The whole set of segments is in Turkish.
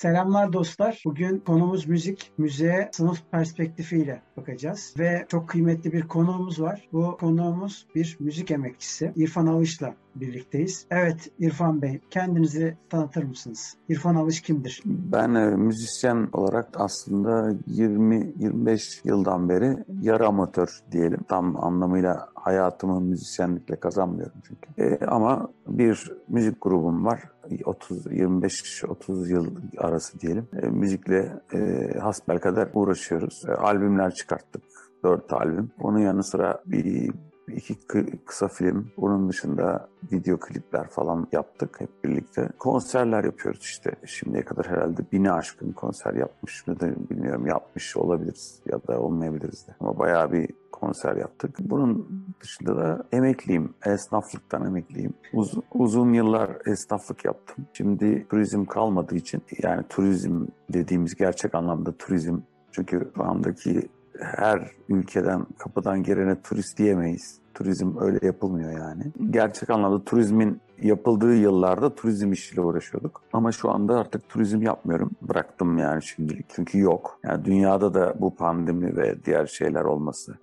Selamlar dostlar. Bugün konumuz müzik. Müziğe sınıf perspektifiyle bakacağız. Ve çok kıymetli bir konuğumuz var. Bu konuğumuz bir müzik emekçisi. İrfan Alış'la birlikteyiz. Evet İrfan Bey kendinizi tanıtır mısınız? İrfan Alış kimdir? Ben e, müzisyen olarak aslında 20-25 yıldan beri yarı amatör diyelim. Tam anlamıyla hayatımı müzisyenlikle kazanmıyorum çünkü. E, ama bir müzik grubum var. 30 25-30 yıl arası diyelim. E, müzikle e, hasbelkader uğraşıyoruz. E, albümler çıkarttık. Dört albüm. Onun yanı sıra bir iki kısa film. Onun dışında video klipler falan yaptık hep birlikte. Konserler yapıyoruz işte. Şimdiye kadar herhalde bini aşkın konser yapmış mı da bilmiyorum. Yapmış olabiliriz ya da olmayabiliriz de. Ama bayağı bir konser yaptık. Bunun dışında da emekliyim. Esnaflıktan emekliyim. Uz, uzun yıllar esnaflık yaptım. Şimdi turizm kalmadığı için yani turizm dediğimiz gerçek anlamda turizm çünkü şu andaki her ülkeden kapıdan gelene turist diyemeyiz. Turizm öyle yapılmıyor yani. Gerçek anlamda turizmin yapıldığı yıllarda turizm işiyle uğraşıyorduk. Ama şu anda artık turizm yapmıyorum. Bıraktım yani şimdilik. Çünkü yok. Yani dünyada da bu pandemi ve diğer şeyler olması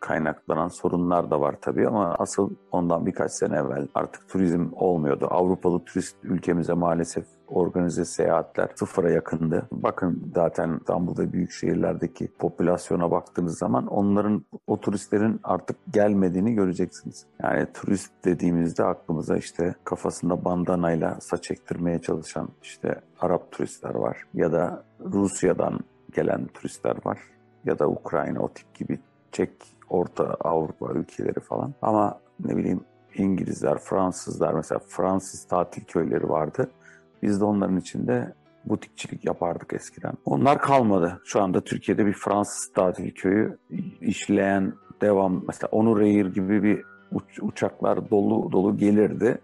kaynaklanan sorunlar da var tabii ama asıl ondan birkaç sene evvel artık turizm olmuyordu. Avrupalı turist ülkemize maalesef organize seyahatler sıfıra yakındı. Bakın zaten İstanbul'da büyük şehirlerdeki popülasyona baktığınız zaman onların o turistlerin artık gelmediğini göreceksiniz. Yani turist dediğimizde aklımıza işte kafasında bandanayla saç ektirmeye çalışan işte Arap turistler var ya da Rusya'dan gelen turistler var ya da Ukrayna o tip gibi Çek, Orta Avrupa ülkeleri falan. Ama ne bileyim İngilizler, Fransızlar mesela Fransız tatil köyleri vardı. Biz de onların içinde butikçilik yapardık eskiden. Onlar kalmadı. Şu anda Türkiye'de bir Fransız tatil köyü işleyen devam mesela Onur Air gibi bir uçaklar dolu dolu gelirdi.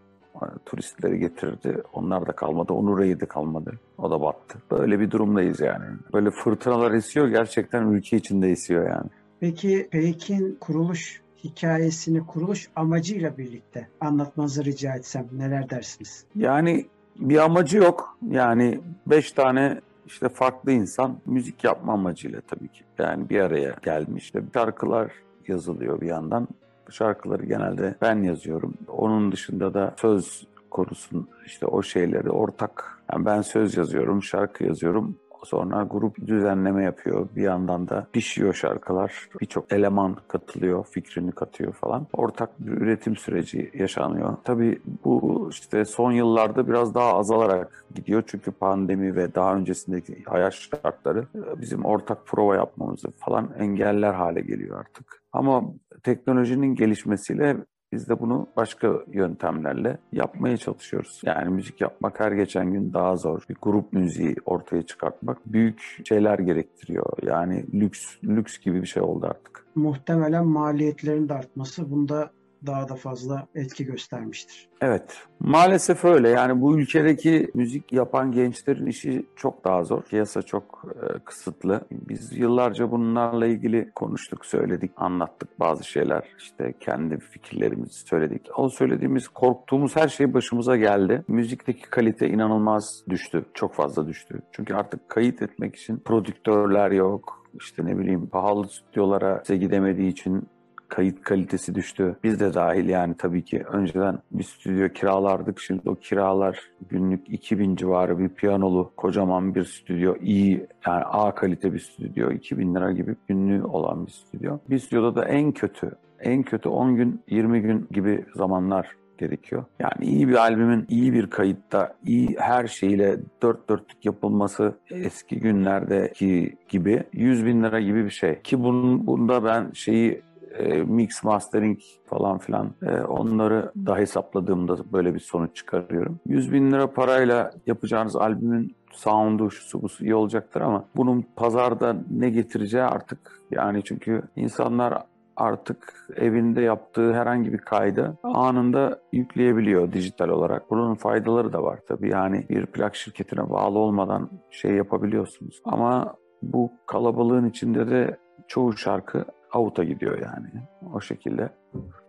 Turistleri getirdi. Onlar da kalmadı. Onur Air de kalmadı. O da battı. Böyle bir durumdayız yani. Böyle fırtınalar esiyor. Gerçekten ülke içinde esiyor yani. Peki Pekin kuruluş hikayesini kuruluş amacıyla birlikte anlatmanızı rica etsem neler dersiniz? Yani bir amacı yok. Yani beş tane işte farklı insan müzik yapma amacıyla tabii ki. Yani bir araya gelmiş. Şarkılar yazılıyor bir yandan. Bu şarkıları genelde ben yazıyorum. Onun dışında da söz konusun işte o şeyleri ortak. Yani ben söz yazıyorum, şarkı yazıyorum. Sonra grup düzenleme yapıyor. Bir yandan da pişiyor şarkılar. Birçok eleman katılıyor, fikrini katıyor falan. Ortak bir üretim süreci yaşanıyor. Tabii bu işte son yıllarda biraz daha azalarak gidiyor. Çünkü pandemi ve daha öncesindeki hayat şartları bizim ortak prova yapmamızı falan engeller hale geliyor artık. Ama teknolojinin gelişmesiyle biz de bunu başka yöntemlerle yapmaya çalışıyoruz. Yani müzik yapmak her geçen gün daha zor. Bir grup müziği ortaya çıkartmak büyük şeyler gerektiriyor. Yani lüks lüks gibi bir şey oldu artık. Muhtemelen maliyetlerin de artması bunda daha da fazla etki göstermiştir. Evet, maalesef öyle. Yani bu ülkedeki müzik yapan gençlerin işi çok daha zor. Piyasa çok e, kısıtlı. Biz yıllarca bunlarla ilgili konuştuk, söyledik, anlattık bazı şeyler. İşte kendi fikirlerimizi söyledik. O söylediğimiz, korktuğumuz her şey başımıza geldi. Müzikteki kalite inanılmaz düştü, çok fazla düştü. Çünkü artık kayıt etmek için prodüktörler yok, işte ne bileyim pahalı stüdyolara gidemediği için kayıt kalitesi düştü. Biz de dahil yani tabii ki önceden bir stüdyo kiralardık. Şimdi o kiralar günlük 2000 civarı bir piyanolu kocaman bir stüdyo iyi yani A kalite bir stüdyo 2000 lira gibi günlüğü olan bir stüdyo. Bir stüdyoda da en kötü en kötü 10 gün 20 gün gibi zamanlar gerekiyor. Yani iyi bir albümün iyi bir kayıtta iyi her şeyle dört dörtlük yapılması eski günlerdeki gibi 100 bin lira gibi bir şey. Ki bunun, bunda ben şeyi e, mix mastering falan filan e, onları da hesapladığımda böyle bir sonuç çıkarıyorum. 100 bin lira parayla yapacağınız albümün sound'u şusu busu iyi olacaktır ama bunun pazarda ne getireceği artık yani çünkü insanlar artık evinde yaptığı herhangi bir kaydı anında yükleyebiliyor dijital olarak. Bunun faydaları da var tabii. Yani bir plak şirketine bağlı olmadan şey yapabiliyorsunuz. Ama bu kalabalığın içinde de çoğu şarkı avuta gidiyor yani o şekilde.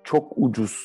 Çok ucuz,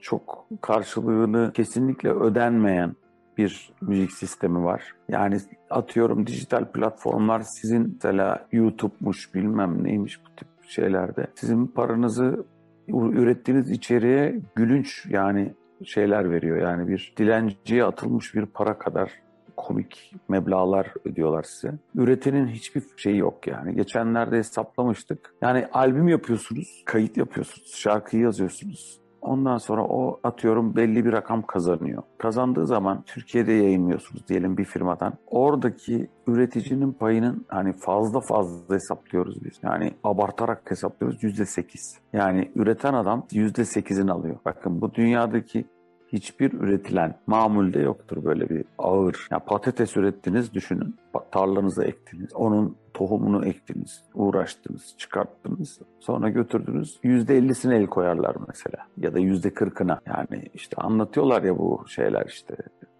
çok karşılığını kesinlikle ödenmeyen bir müzik sistemi var. Yani atıyorum dijital platformlar sizin mesela YouTube'muş bilmem neymiş bu tip şeylerde sizin paranızı ürettiğiniz içeriğe gülünç yani şeyler veriyor. Yani bir dilenciye atılmış bir para kadar komik meblalar ödüyorlar size. Üretenin hiçbir şeyi yok yani. Geçenlerde hesaplamıştık. Yani albüm yapıyorsunuz, kayıt yapıyorsunuz, şarkıyı yazıyorsunuz. Ondan sonra o atıyorum belli bir rakam kazanıyor. Kazandığı zaman Türkiye'de yayınlıyorsunuz diyelim bir firmadan. Oradaki üreticinin payının hani fazla fazla hesaplıyoruz biz. Yani abartarak hesaplıyoruz yüzde sekiz. Yani üreten adam yüzde sekizini alıyor. Bakın bu dünyadaki hiçbir üretilen mamulde yoktur böyle bir ağır. Yani patates ürettiniz düşünün. Tarlanıza ektiniz. Onun tohumunu ektiniz, uğraştınız, çıkarttınız. Sonra götürdünüz. %50'sine el koyarlar mesela. Ya da %40'ına. Yani işte anlatıyorlar ya bu şeyler işte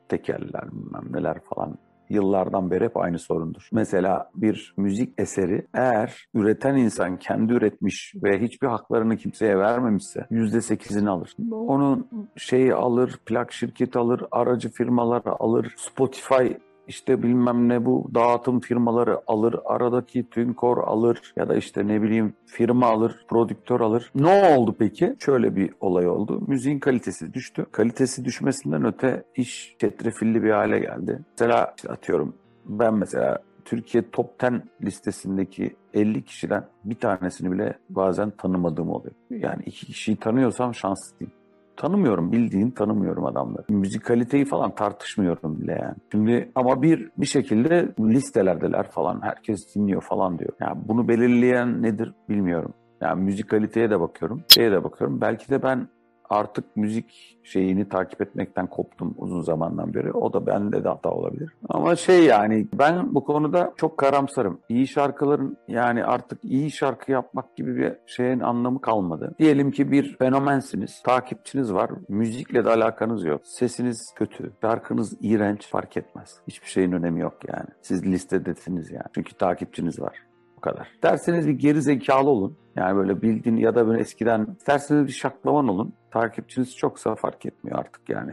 tekerler bilmem neler falan yıllardan beri hep aynı sorundur. Mesela bir müzik eseri eğer üreten insan kendi üretmiş ve hiçbir haklarını kimseye vermemişse yüzde sekizini alır. Onun şeyi alır, plak şirketi alır, aracı firmalar alır, Spotify işte bilmem ne bu dağıtım firmaları alır, aradaki tünkor alır ya da işte ne bileyim firma alır, prodüktör alır. Ne oldu peki? Şöyle bir olay oldu. Müziğin kalitesi düştü. Kalitesi düşmesinden öte iş çetrefilli bir hale geldi. Mesela işte atıyorum ben mesela Türkiye Top 10 listesindeki 50 kişiden bir tanesini bile bazen tanımadığım oluyor. Yani iki kişiyi tanıyorsam şanslıyım tanımıyorum. Bildiğin tanımıyorum adamları. Müzikaliteyi falan tartışmıyorum bile yani. Şimdi ama bir bir şekilde listelerdeler falan. Herkes dinliyor falan diyor. Yani bunu belirleyen nedir bilmiyorum. Yani müzikaliteye de bakıyorum. Şeye de bakıyorum. Belki de ben artık müzik şeyini takip etmekten koptum uzun zamandan beri. O da bende de hata olabilir. Ama şey yani ben bu konuda çok karamsarım. İyi şarkıların yani artık iyi şarkı yapmak gibi bir şeyin anlamı kalmadı. Diyelim ki bir fenomensiniz, takipçiniz var, müzikle de alakanız yok. Sesiniz kötü, şarkınız iğrenç fark etmez. Hiçbir şeyin önemi yok yani. Siz listedesiniz yani. Çünkü takipçiniz var. Bu kadar. Derseniz bir geri zekalı olun. Yani böyle bildiğin ya da böyle eskiden derseniz bir şaklavan olun. Takipçiniz çoksa fark etmiyor artık yani.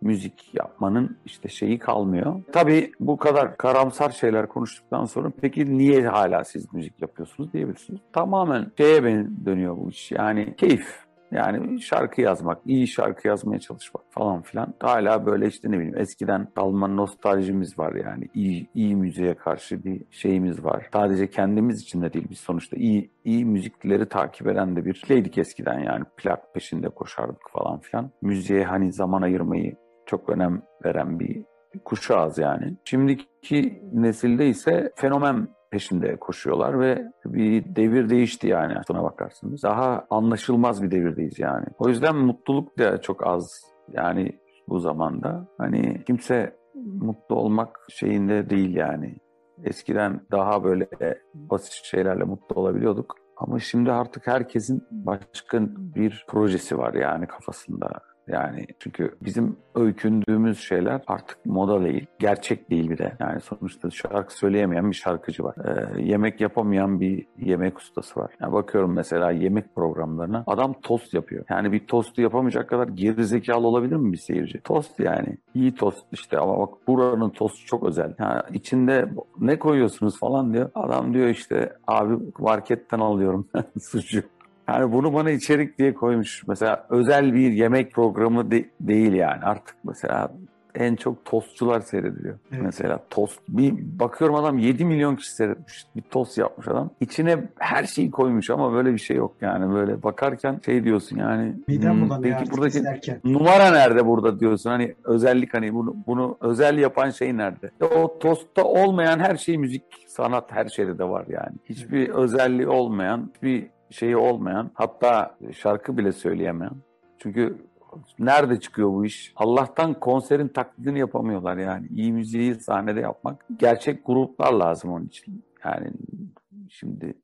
Müzik yapmanın işte şeyi kalmıyor. Tabii bu kadar karamsar şeyler konuştuktan sonra peki niye hala siz müzik yapıyorsunuz diyebilirsiniz. Tamamen şeye dönüyor bu iş. Yani keyif. Yani şarkı yazmak, iyi şarkı yazmaya çalışmak falan filan. Hala böyle işte ne bileyim eskiden kalma nostaljimiz var yani. iyi, iyi müziğe karşı bir şeyimiz var. Sadece kendimiz için de değil biz sonuçta iyi iyi müzikleri takip eden de bir kitleydik eskiden yani. Plak peşinde koşardık falan filan. Müziğe hani zaman ayırmayı çok önem veren bir kuşağız yani. Şimdiki nesilde ise fenomen peşinde koşuyorlar ve bir devir değişti yani aslına bakarsınız. Daha anlaşılmaz bir devirdeyiz yani. O yüzden mutluluk da çok az yani bu zamanda. Hani kimse mutlu olmak şeyinde değil yani. Eskiden daha böyle basit şeylerle mutlu olabiliyorduk. Ama şimdi artık herkesin başka bir projesi var yani kafasında. Yani çünkü bizim öykündüğümüz şeyler artık moda değil, gerçek değil bir de. Yani sonuçta şarkı söyleyemeyen bir şarkıcı var. Ee, yemek yapamayan bir yemek ustası var. Yani bakıyorum mesela yemek programlarına adam tost yapıyor. Yani bir tostu yapamayacak kadar gerizekalı olabilir mi bir seyirci? Tost yani. İyi tost işte ama bak buranın tostu çok özel. Yani içinde ne koyuyorsunuz falan diyor. Adam diyor işte abi marketten alıyorum sucuk. Yani bunu bana içerik diye koymuş. Mesela özel bir yemek programı de- değil yani. Artık mesela en çok tostçular seyrediliyor. Evet. Mesela tost. Bir bakıyorum adam 7 milyon kişi seyretmiş. Bir tost yapmış adam. İçine her şeyi koymuş ama böyle bir şey yok yani. Böyle bakarken şey diyorsun yani. Midem hmm, bulanıyor peki artık buradaki izlerken. numara nerede burada diyorsun. Hani özellik hani bunu, bunu özel yapan şey nerede? Ya o tostta olmayan her şey müzik, sanat her şeyde de var yani. Hiçbir özelliği olmayan, bir şeyi olmayan, hatta şarkı bile söyleyemeyen. Çünkü nerede çıkıyor bu iş? Allah'tan konserin taklidini yapamıyorlar yani. İyi müziği sahnede yapmak. Gerçek gruplar lazım onun için. Yani şimdi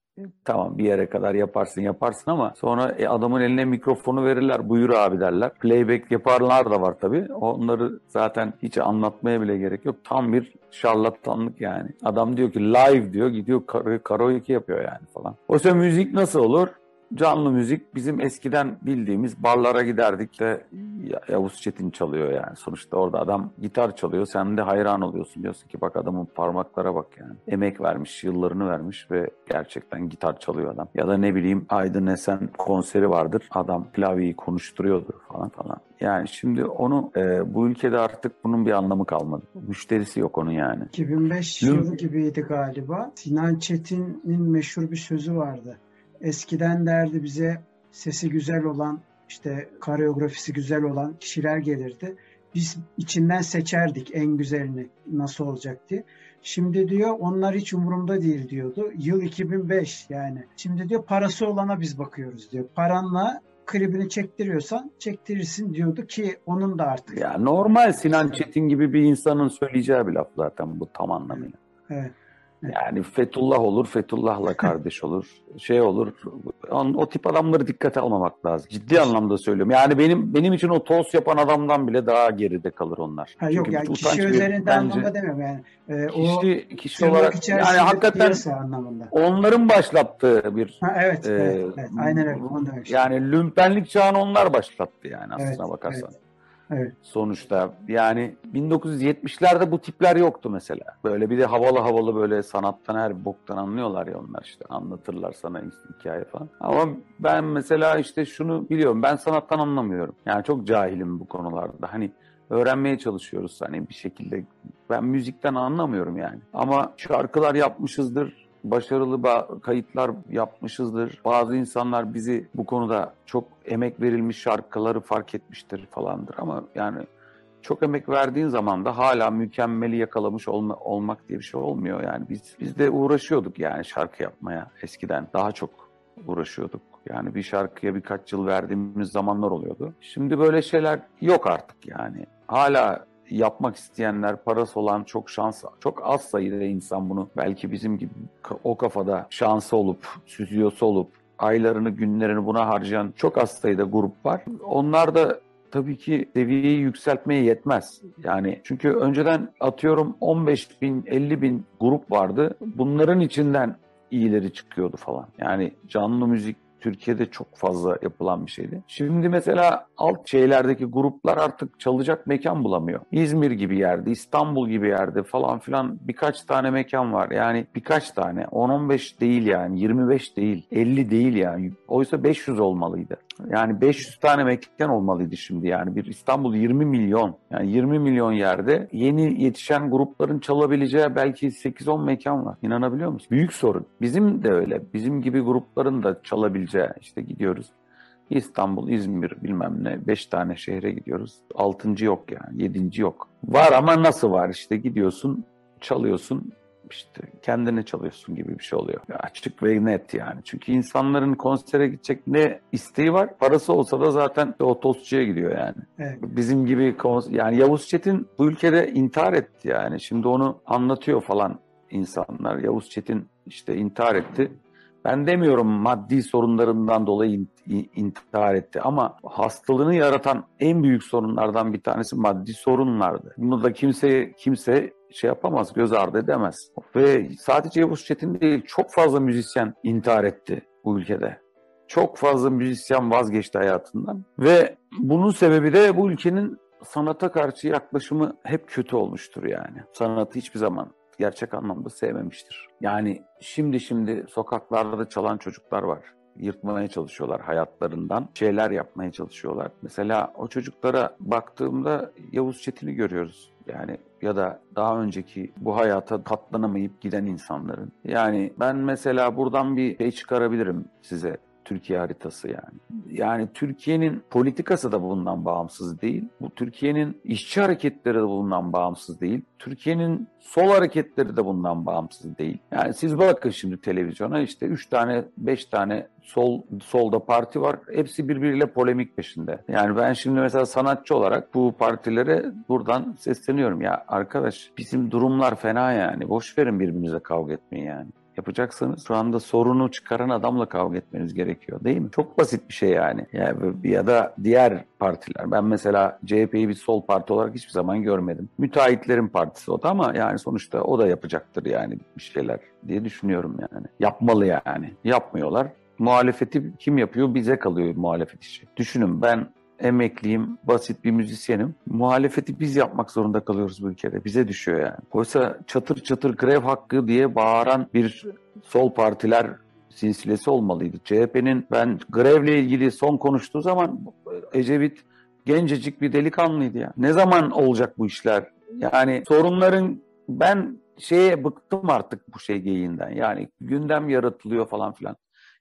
Tamam bir yere kadar yaparsın yaparsın ama sonra e, adamın eline mikrofonu verirler buyur abi derler. Playback yaparlar da var tabii. Onları zaten hiç anlatmaya bile gerek yok. Tam bir şarlatanlık yani. Adam diyor ki live diyor gidiyor kar- karaoke yapıyor yani falan. Oysa müzik nasıl olur? Canlı müzik bizim eskiden bildiğimiz barlara giderdik de Ya- Yavuz Çetin çalıyor yani. Sonuçta orada adam gitar çalıyor. Sen de hayran oluyorsun. Diyorsun ki bak adamın parmaklara bak yani. Emek vermiş, yıllarını vermiş ve gerçekten gitar çalıyor adam. Ya da ne bileyim Aydın Esen konseri vardır. Adam klavyeyi konuşturuyordur falan falan. Yani şimdi onu e, bu ülkede artık bunun bir anlamı kalmadı. Müşterisi yok onun yani. 2005 Lüm- yılı gibiydi galiba. Sinan Çetin'in meşhur bir sözü vardı. Eskiden derdi bize sesi güzel olan, işte koreografisi güzel olan kişiler gelirdi. Biz içinden seçerdik en güzelini nasıl olacak diye. Şimdi diyor onlar hiç umurumda değil diyordu. Yıl 2005 yani. Şimdi diyor parası olana biz bakıyoruz diyor. Paranla klibini çektiriyorsan çektirirsin diyordu ki onun da artık. Ya normal Sinan Çetin gibi bir insanın söyleyeceği bir laf zaten bu tam anlamıyla. Evet. Yani Fethullah olur, Fethullah'la kardeş olur. Şey olur. On- O tip adamları dikkate almamak lazım. Ciddi anlamda söylüyorum. Yani benim benim için o toz yapan adamdan bile daha geride kalır onlar. Ha, yok Çünkü yani kişi üzerinde anlamda demiyorum yani. Ee, o Kişi, kişi tırnak olarak yani hakikaten anlamında. onların başlattığı bir Ha, evet, Ee, evet, evet, aynen öyle. Onu yani lümpenlik çağını onlar başlattı yani aslına Evet, bakarsan. evet. Sonuçta yani 1970'lerde bu tipler yoktu mesela. Böyle bir de havalı havalı böyle sanattan her boktan anlıyorlar ya onlar işte anlatırlar sana hikaye falan. Ama ben mesela işte şunu biliyorum ben sanattan anlamıyorum. Yani çok cahilim bu konularda. Hani öğrenmeye çalışıyoruz hani bir şekilde. Ben müzikten anlamıyorum yani. Ama şarkılar yapmışızdır. Başarılı ba- kayıtlar yapmışızdır. Bazı insanlar bizi bu konuda çok emek verilmiş şarkıları fark etmiştir falandır. Ama yani çok emek verdiğin zaman da hala mükemmeli yakalamış olma- olmak diye bir şey olmuyor. Yani biz biz de uğraşıyorduk yani şarkı yapmaya eskiden daha çok uğraşıyorduk. Yani bir şarkıya birkaç yıl verdiğimiz zamanlar oluyordu. Şimdi böyle şeyler yok artık yani. Hala yapmak isteyenler, parası olan çok şans, çok az sayıda insan bunu belki bizim gibi o kafada şansı olup, süzüyosu olup, aylarını, günlerini buna harcayan çok az sayıda grup var. Onlar da tabii ki seviyeyi yükseltmeye yetmez. Yani çünkü önceden atıyorum 15 bin, 50 bin grup vardı. Bunların içinden iyileri çıkıyordu falan. Yani canlı müzik Türkiye'de çok fazla yapılan bir şeydi. Şimdi mesela alt şeylerdeki gruplar artık çalacak mekan bulamıyor. İzmir gibi yerde, İstanbul gibi yerde falan filan birkaç tane mekan var. Yani birkaç tane. 10-15 değil yani. 25 değil. 50 değil yani. Oysa 500 olmalıydı. Yani 500 tane mekan olmalıydı şimdi yani. Bir İstanbul 20 milyon. Yani 20 milyon yerde yeni yetişen grupların çalabileceği belki 8-10 mekan var. İnanabiliyor musun? Büyük sorun. Bizim de öyle. Bizim gibi grupların da çalabileceği işte gidiyoruz. İstanbul, İzmir bilmem ne. Beş tane şehre gidiyoruz. Altıncı yok yani. Yedinci yok. Var ama nasıl var işte gidiyorsun çalıyorsun işte kendine çalıyorsun gibi bir şey oluyor. Açık ve net yani. Çünkü insanların konsere gidecek ne isteği var. Parası olsa da zaten o tostçuya gidiyor yani. Evet. Bizim gibi yani Yavuz Çetin bu ülkede intihar etti yani. Şimdi onu anlatıyor falan insanlar. Yavuz Çetin işte intihar etti. Ben demiyorum maddi sorunlarından dolayı in- in- intihar etti ama hastalığını yaratan en büyük sorunlardan bir tanesi maddi sorunlardı. Bunu da kimse kimse şey yapamaz, göz ardı edemez. Ve sadece Yavuz Çetin değil, çok fazla müzisyen intihar etti bu ülkede. Çok fazla müzisyen vazgeçti hayatından ve bunun sebebi de bu ülkenin sanata karşı yaklaşımı hep kötü olmuştur yani. Sanatı hiçbir zaman gerçek anlamda sevmemiştir. Yani şimdi şimdi sokaklarda çalan çocuklar var. yırtmaya çalışıyorlar hayatlarından. Şeyler yapmaya çalışıyorlar. Mesela o çocuklara baktığımda Yavuz Çetin'i görüyoruz. Yani ya da daha önceki bu hayata katlanamayıp giden insanların. Yani ben mesela buradan bir şey çıkarabilirim size. Türkiye haritası yani. Yani Türkiye'nin politikası da bundan bağımsız değil. Bu Türkiye'nin işçi hareketleri de bundan bağımsız değil. Türkiye'nin sol hareketleri de bundan bağımsız değil. Yani siz bakın şimdi televizyona işte 3 tane 5 tane sol solda parti var. Hepsi birbiriyle polemik peşinde. Yani ben şimdi mesela sanatçı olarak bu partilere buradan sesleniyorum. Ya arkadaş bizim durumlar fena yani. Boş verin birbirinize kavga etmeyin yani yapacaksanız şu anda sorunu çıkaran adamla kavga etmeniz gerekiyor değil mi? Çok basit bir şey yani. yani ya da diğer partiler. Ben mesela CHP'yi bir sol parti olarak hiçbir zaman görmedim. Müteahhitlerin partisi o da ama yani sonuçta o da yapacaktır yani bir şeyler diye düşünüyorum yani. Yapmalı yani. Yapmıyorlar. Muhalefeti kim yapıyor? Bize kalıyor muhalefet işi. Düşünün ben emekliyim, basit bir müzisyenim. Muhalefeti biz yapmak zorunda kalıyoruz bu ülkede. Bize düşüyor yani. Oysa çatır çatır grev hakkı diye bağıran bir sol partiler silsilesi olmalıydı. CHP'nin ben grevle ilgili son konuştuğu zaman Ecevit gencecik bir delikanlıydı ya. Ne zaman olacak bu işler? Yani sorunların ben şeye bıktım artık bu şey geyiğinden. Yani gündem yaratılıyor falan filan.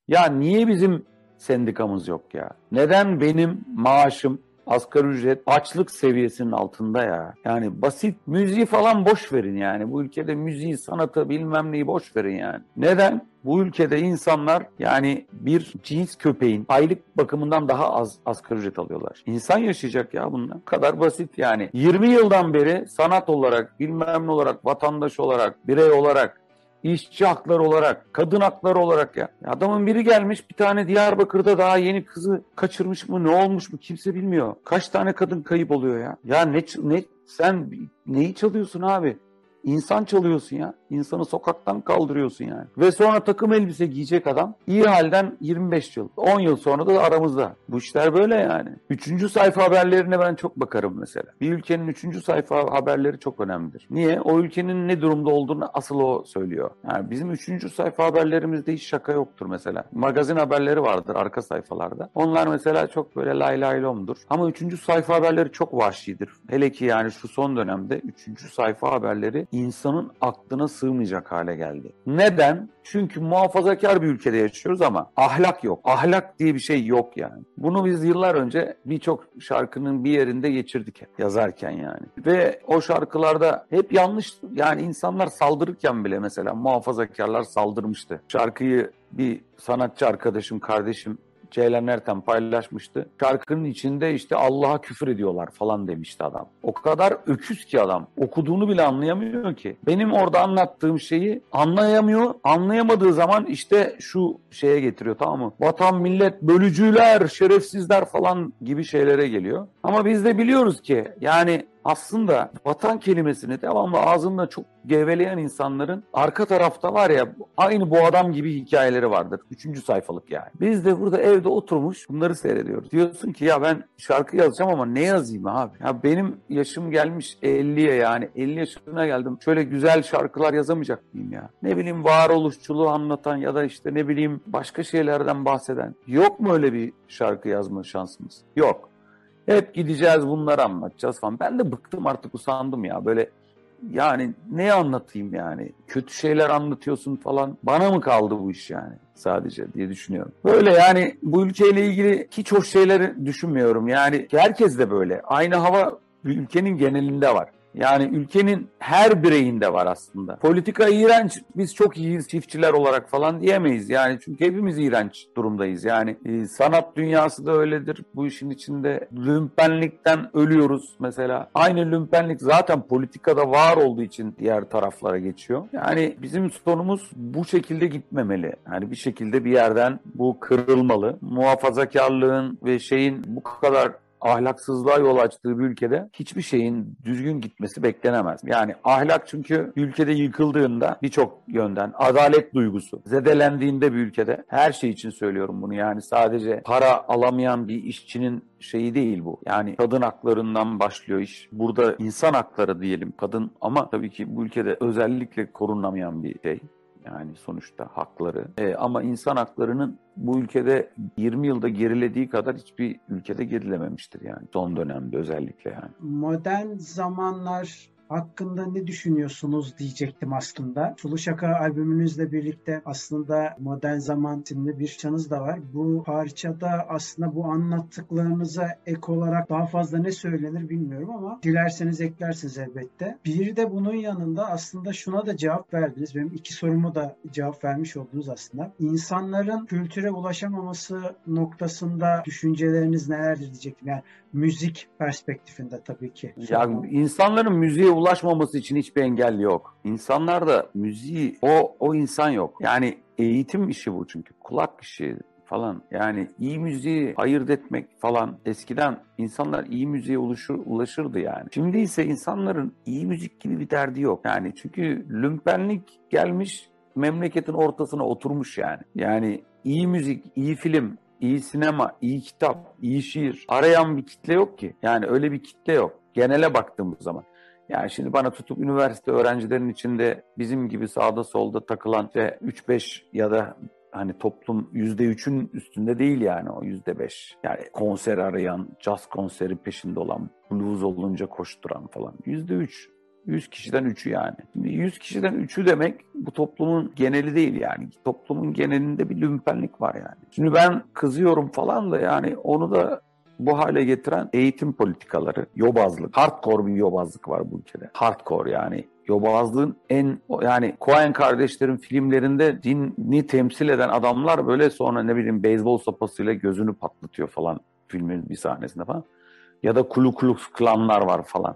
Ya niye bizim sendikamız yok ya? Neden benim maaşım asgari ücret açlık seviyesinin altında ya. Yani basit müziği falan boş verin yani. Bu ülkede müziği, sanatı bilmem neyi boş verin yani. Neden? Bu ülkede insanlar yani bir cins köpeğin aylık bakımından daha az asgari ücret alıyorlar. İnsan yaşayacak ya bundan. Bu kadar basit yani. 20 yıldan beri sanat olarak, bilmem ne olarak, vatandaş olarak, birey olarak işçi hakları olarak, kadın hakları olarak ya. Adamın biri gelmiş bir tane Diyarbakır'da daha yeni kızı kaçırmış mı ne olmuş mu kimse bilmiyor. Kaç tane kadın kayıp oluyor ya. Ya ne, ne sen neyi çalıyorsun abi? İnsan çalıyorsun ya. İnsanı sokaktan kaldırıyorsun yani. Ve sonra takım elbise giyecek adam iyi halden 25 yıl. 10 yıl sonra da aramızda. Bu işler böyle yani. Üçüncü sayfa haberlerine ben çok bakarım mesela. Bir ülkenin üçüncü sayfa haberleri çok önemlidir. Niye? O ülkenin ne durumda olduğunu asıl o söylüyor. Yani bizim üçüncü sayfa haberlerimizde hiç şaka yoktur mesela. Magazin haberleri vardır arka sayfalarda. Onlar mesela çok böyle lay lay lomdur. Ama üçüncü sayfa haberleri çok vahşidir. Hele ki yani şu son dönemde üçüncü sayfa haberleri insanın aklına sığmayacak hale geldi. Neden? Çünkü muhafazakar bir ülkede yaşıyoruz ama ahlak yok. Ahlak diye bir şey yok yani. Bunu biz yıllar önce birçok şarkının bir yerinde geçirdik yazarken yani. Ve o şarkılarda hep yanlış yani insanlar saldırırken bile mesela muhafazakarlar saldırmıştı. Şarkıyı bir sanatçı arkadaşım, kardeşim Ceylan Ertem paylaşmıştı. Şarkının içinde işte Allah'a küfür ediyorlar falan demişti adam. O kadar öküz ki adam. Okuduğunu bile anlayamıyor ki. Benim orada anlattığım şeyi anlayamıyor. Anlayamadığı zaman işte şu şeye getiriyor tamam mı? Vatan, millet, bölücüler, şerefsizler falan gibi şeylere geliyor. Ama biz de biliyoruz ki yani aslında vatan kelimesini devamlı ağzında çok geveleyen insanların arka tarafta var ya aynı bu adam gibi hikayeleri vardır. Üçüncü sayfalık yani. Biz de burada evde oturmuş bunları seyrediyoruz. Diyorsun ki ya ben şarkı yazacağım ama ne yazayım abi? Ya benim yaşım gelmiş 50'ye yani 50 yaşına geldim. Şöyle güzel şarkılar yazamayacak mıyım ya? Ne bileyim varoluşçuluğu anlatan ya da işte ne bileyim başka şeylerden bahseden. Yok mu öyle bir şarkı yazma şansımız? Yok. Hep gideceğiz bunları anlatacağız falan. Ben de bıktım artık usandım ya. Böyle yani ne anlatayım yani? Kötü şeyler anlatıyorsun falan. Bana mı kaldı bu iş yani sadece diye düşünüyorum. Böyle yani bu ülkeyle ilgili hiç hoş şeyleri düşünmüyorum. Yani herkes de böyle. Aynı hava ülkenin genelinde var. Yani ülkenin her bireyinde var aslında. Politika iğrenç, biz çok iyiyiz çiftçiler olarak falan diyemeyiz. Yani çünkü hepimiz iğrenç durumdayız. Yani e, sanat dünyası da öyledir. Bu işin içinde lümpenlikten ölüyoruz mesela. Aynı lümpenlik zaten politikada var olduğu için diğer taraflara geçiyor. Yani bizim sonumuz bu şekilde gitmemeli. Yani bir şekilde bir yerden bu kırılmalı. Muhafazakarlığın ve şeyin bu kadar ahlaksızlığa yol açtığı bir ülkede hiçbir şeyin düzgün gitmesi beklenemez. Yani ahlak çünkü ülkede yıkıldığında birçok yönden adalet duygusu zedelendiğinde bir ülkede her şey için söylüyorum bunu yani sadece para alamayan bir işçinin şeyi değil bu. Yani kadın haklarından başlıyor iş. Burada insan hakları diyelim kadın ama tabii ki bu ülkede özellikle korunamayan bir şey Yani sonuçta hakları. E, ama insan haklarının bu ülkede 20 yılda gerilediği kadar hiçbir ülkede gerilememiştir yani. Son dönemde özellikle yani. Modern zamanlar hakkında ne düşünüyorsunuz diyecektim aslında. Sulu Şaka albümünüzle birlikte aslında Modern Zaman isimli bir şanız da var. Bu parçada aslında bu anlattıklarınıza ek olarak daha fazla ne söylenir bilmiyorum ama dilerseniz eklersiniz elbette. Bir de bunun yanında aslında şuna da cevap verdiniz. Benim iki sorumu da cevap vermiş oldunuz aslında. İnsanların kültüre ulaşamaması noktasında düşünceleriniz nelerdir diyecektim. Yani müzik perspektifinde tabii ki. Ya insanların müziğe ulaşmaması için hiçbir engel yok. İnsanlar da müziği o o insan yok. Yani eğitim işi bu çünkü kulak işi falan. Yani iyi müziği ayırt etmek falan eskiden insanlar iyi müziğe ulaşır, ulaşırdı yani. Şimdi ise insanların iyi müzik gibi bir derdi yok. Yani çünkü lümpenlik gelmiş memleketin ortasına oturmuş yani. Yani iyi müzik, iyi film, iyi sinema, iyi kitap, iyi şiir arayan bir kitle yok ki. Yani öyle bir kitle yok. Genele baktığımız zaman. Yani şimdi bana tutup üniversite öğrencilerinin içinde bizim gibi sağda solda takılan işte 3-5 ya da hani toplum %3'ün üstünde değil yani o %5. Yani konser arayan, jazz konseri peşinde olan, blues olunca koşturan falan. %3. 100 kişiden 3'ü yani. Şimdi 100 kişiden 3'ü demek bu toplumun geneli değil yani. Toplumun genelinde bir lümpenlik var yani. Şimdi ben kızıyorum falan da yani onu da bu hale getiren eğitim politikaları, yobazlık, hardcore bir yobazlık var bu ülkede. Hardcore yani yobazlığın en yani Coen kardeşlerin filmlerinde dini temsil eden adamlar böyle sonra ne bileyim beyzbol sopasıyla gözünü patlatıyor falan filmin bir sahnesinde falan. Ya da Kulu Klux Klanlar var falan.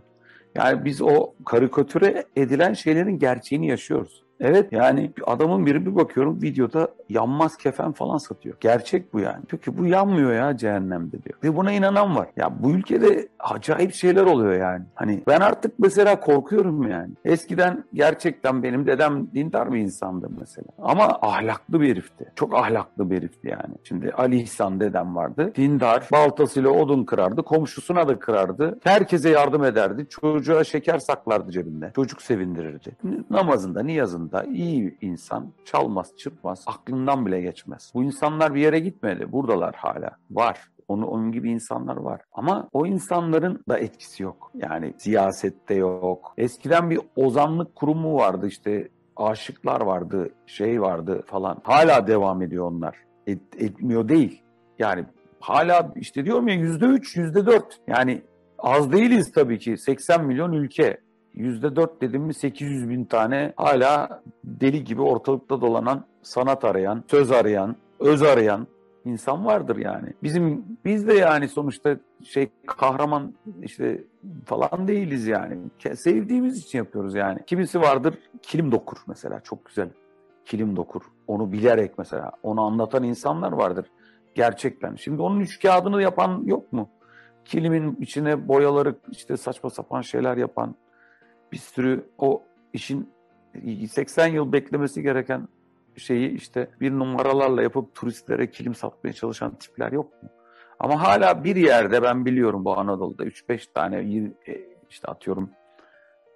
Yani biz o karikatüre edilen şeylerin gerçeğini yaşıyoruz. Evet yani adamın biri bir bakıyorum videoda yanmaz kefen falan satıyor. Gerçek bu yani. Peki bu yanmıyor ya cehennemde diyor. Ve buna inanan var. Ya bu ülkede acayip şeyler oluyor yani. Hani ben artık mesela korkuyorum yani. Eskiden gerçekten benim dedem dindar bir insandı mesela. Ama ahlaklı bir herifti. Çok ahlaklı bir herifti yani. Şimdi Ali İhsan dedem vardı. Dindar. Baltasıyla odun kırardı. Komşusuna da kırardı. Herkese yardım ederdi. Çocuğa şeker saklardı cebinde. Çocuk sevindirirdi. Namazında, niyazında aslında iyi insan çalmaz, çırpmaz, aklından bile geçmez. Bu insanlar bir yere gitmedi. Buradalar hala. Var. Onu, onun gibi insanlar var. Ama o insanların da etkisi yok. Yani siyasette yok. Eskiden bir ozanlık kurumu vardı işte aşıklar vardı, şey vardı falan. Hala devam ediyor onlar. Et, etmiyor değil. Yani hala işte diyorum ya yüzde üç, yüzde dört. Yani az değiliz tabii ki. 80 milyon ülke. %4 dedim mi 800 bin tane hala deli gibi ortalıkta dolanan, sanat arayan, söz arayan, öz arayan insan vardır yani. Bizim biz de yani sonuçta şey kahraman işte falan değiliz yani. Sevdiğimiz için yapıyoruz yani. Kimisi vardır kilim dokur mesela çok güzel. Kilim dokur. Onu bilerek mesela onu anlatan insanlar vardır gerçekten. Şimdi onun üç kağıdını yapan yok mu? Kilimin içine boyaları işte saçma sapan şeyler yapan bir sürü o işin 80 yıl beklemesi gereken şeyi işte bir numaralarla yapıp turistlere kilim satmaya çalışan tipler yok mu? Ama hala bir yerde ben biliyorum bu Anadolu'da 3-5 tane e, işte atıyorum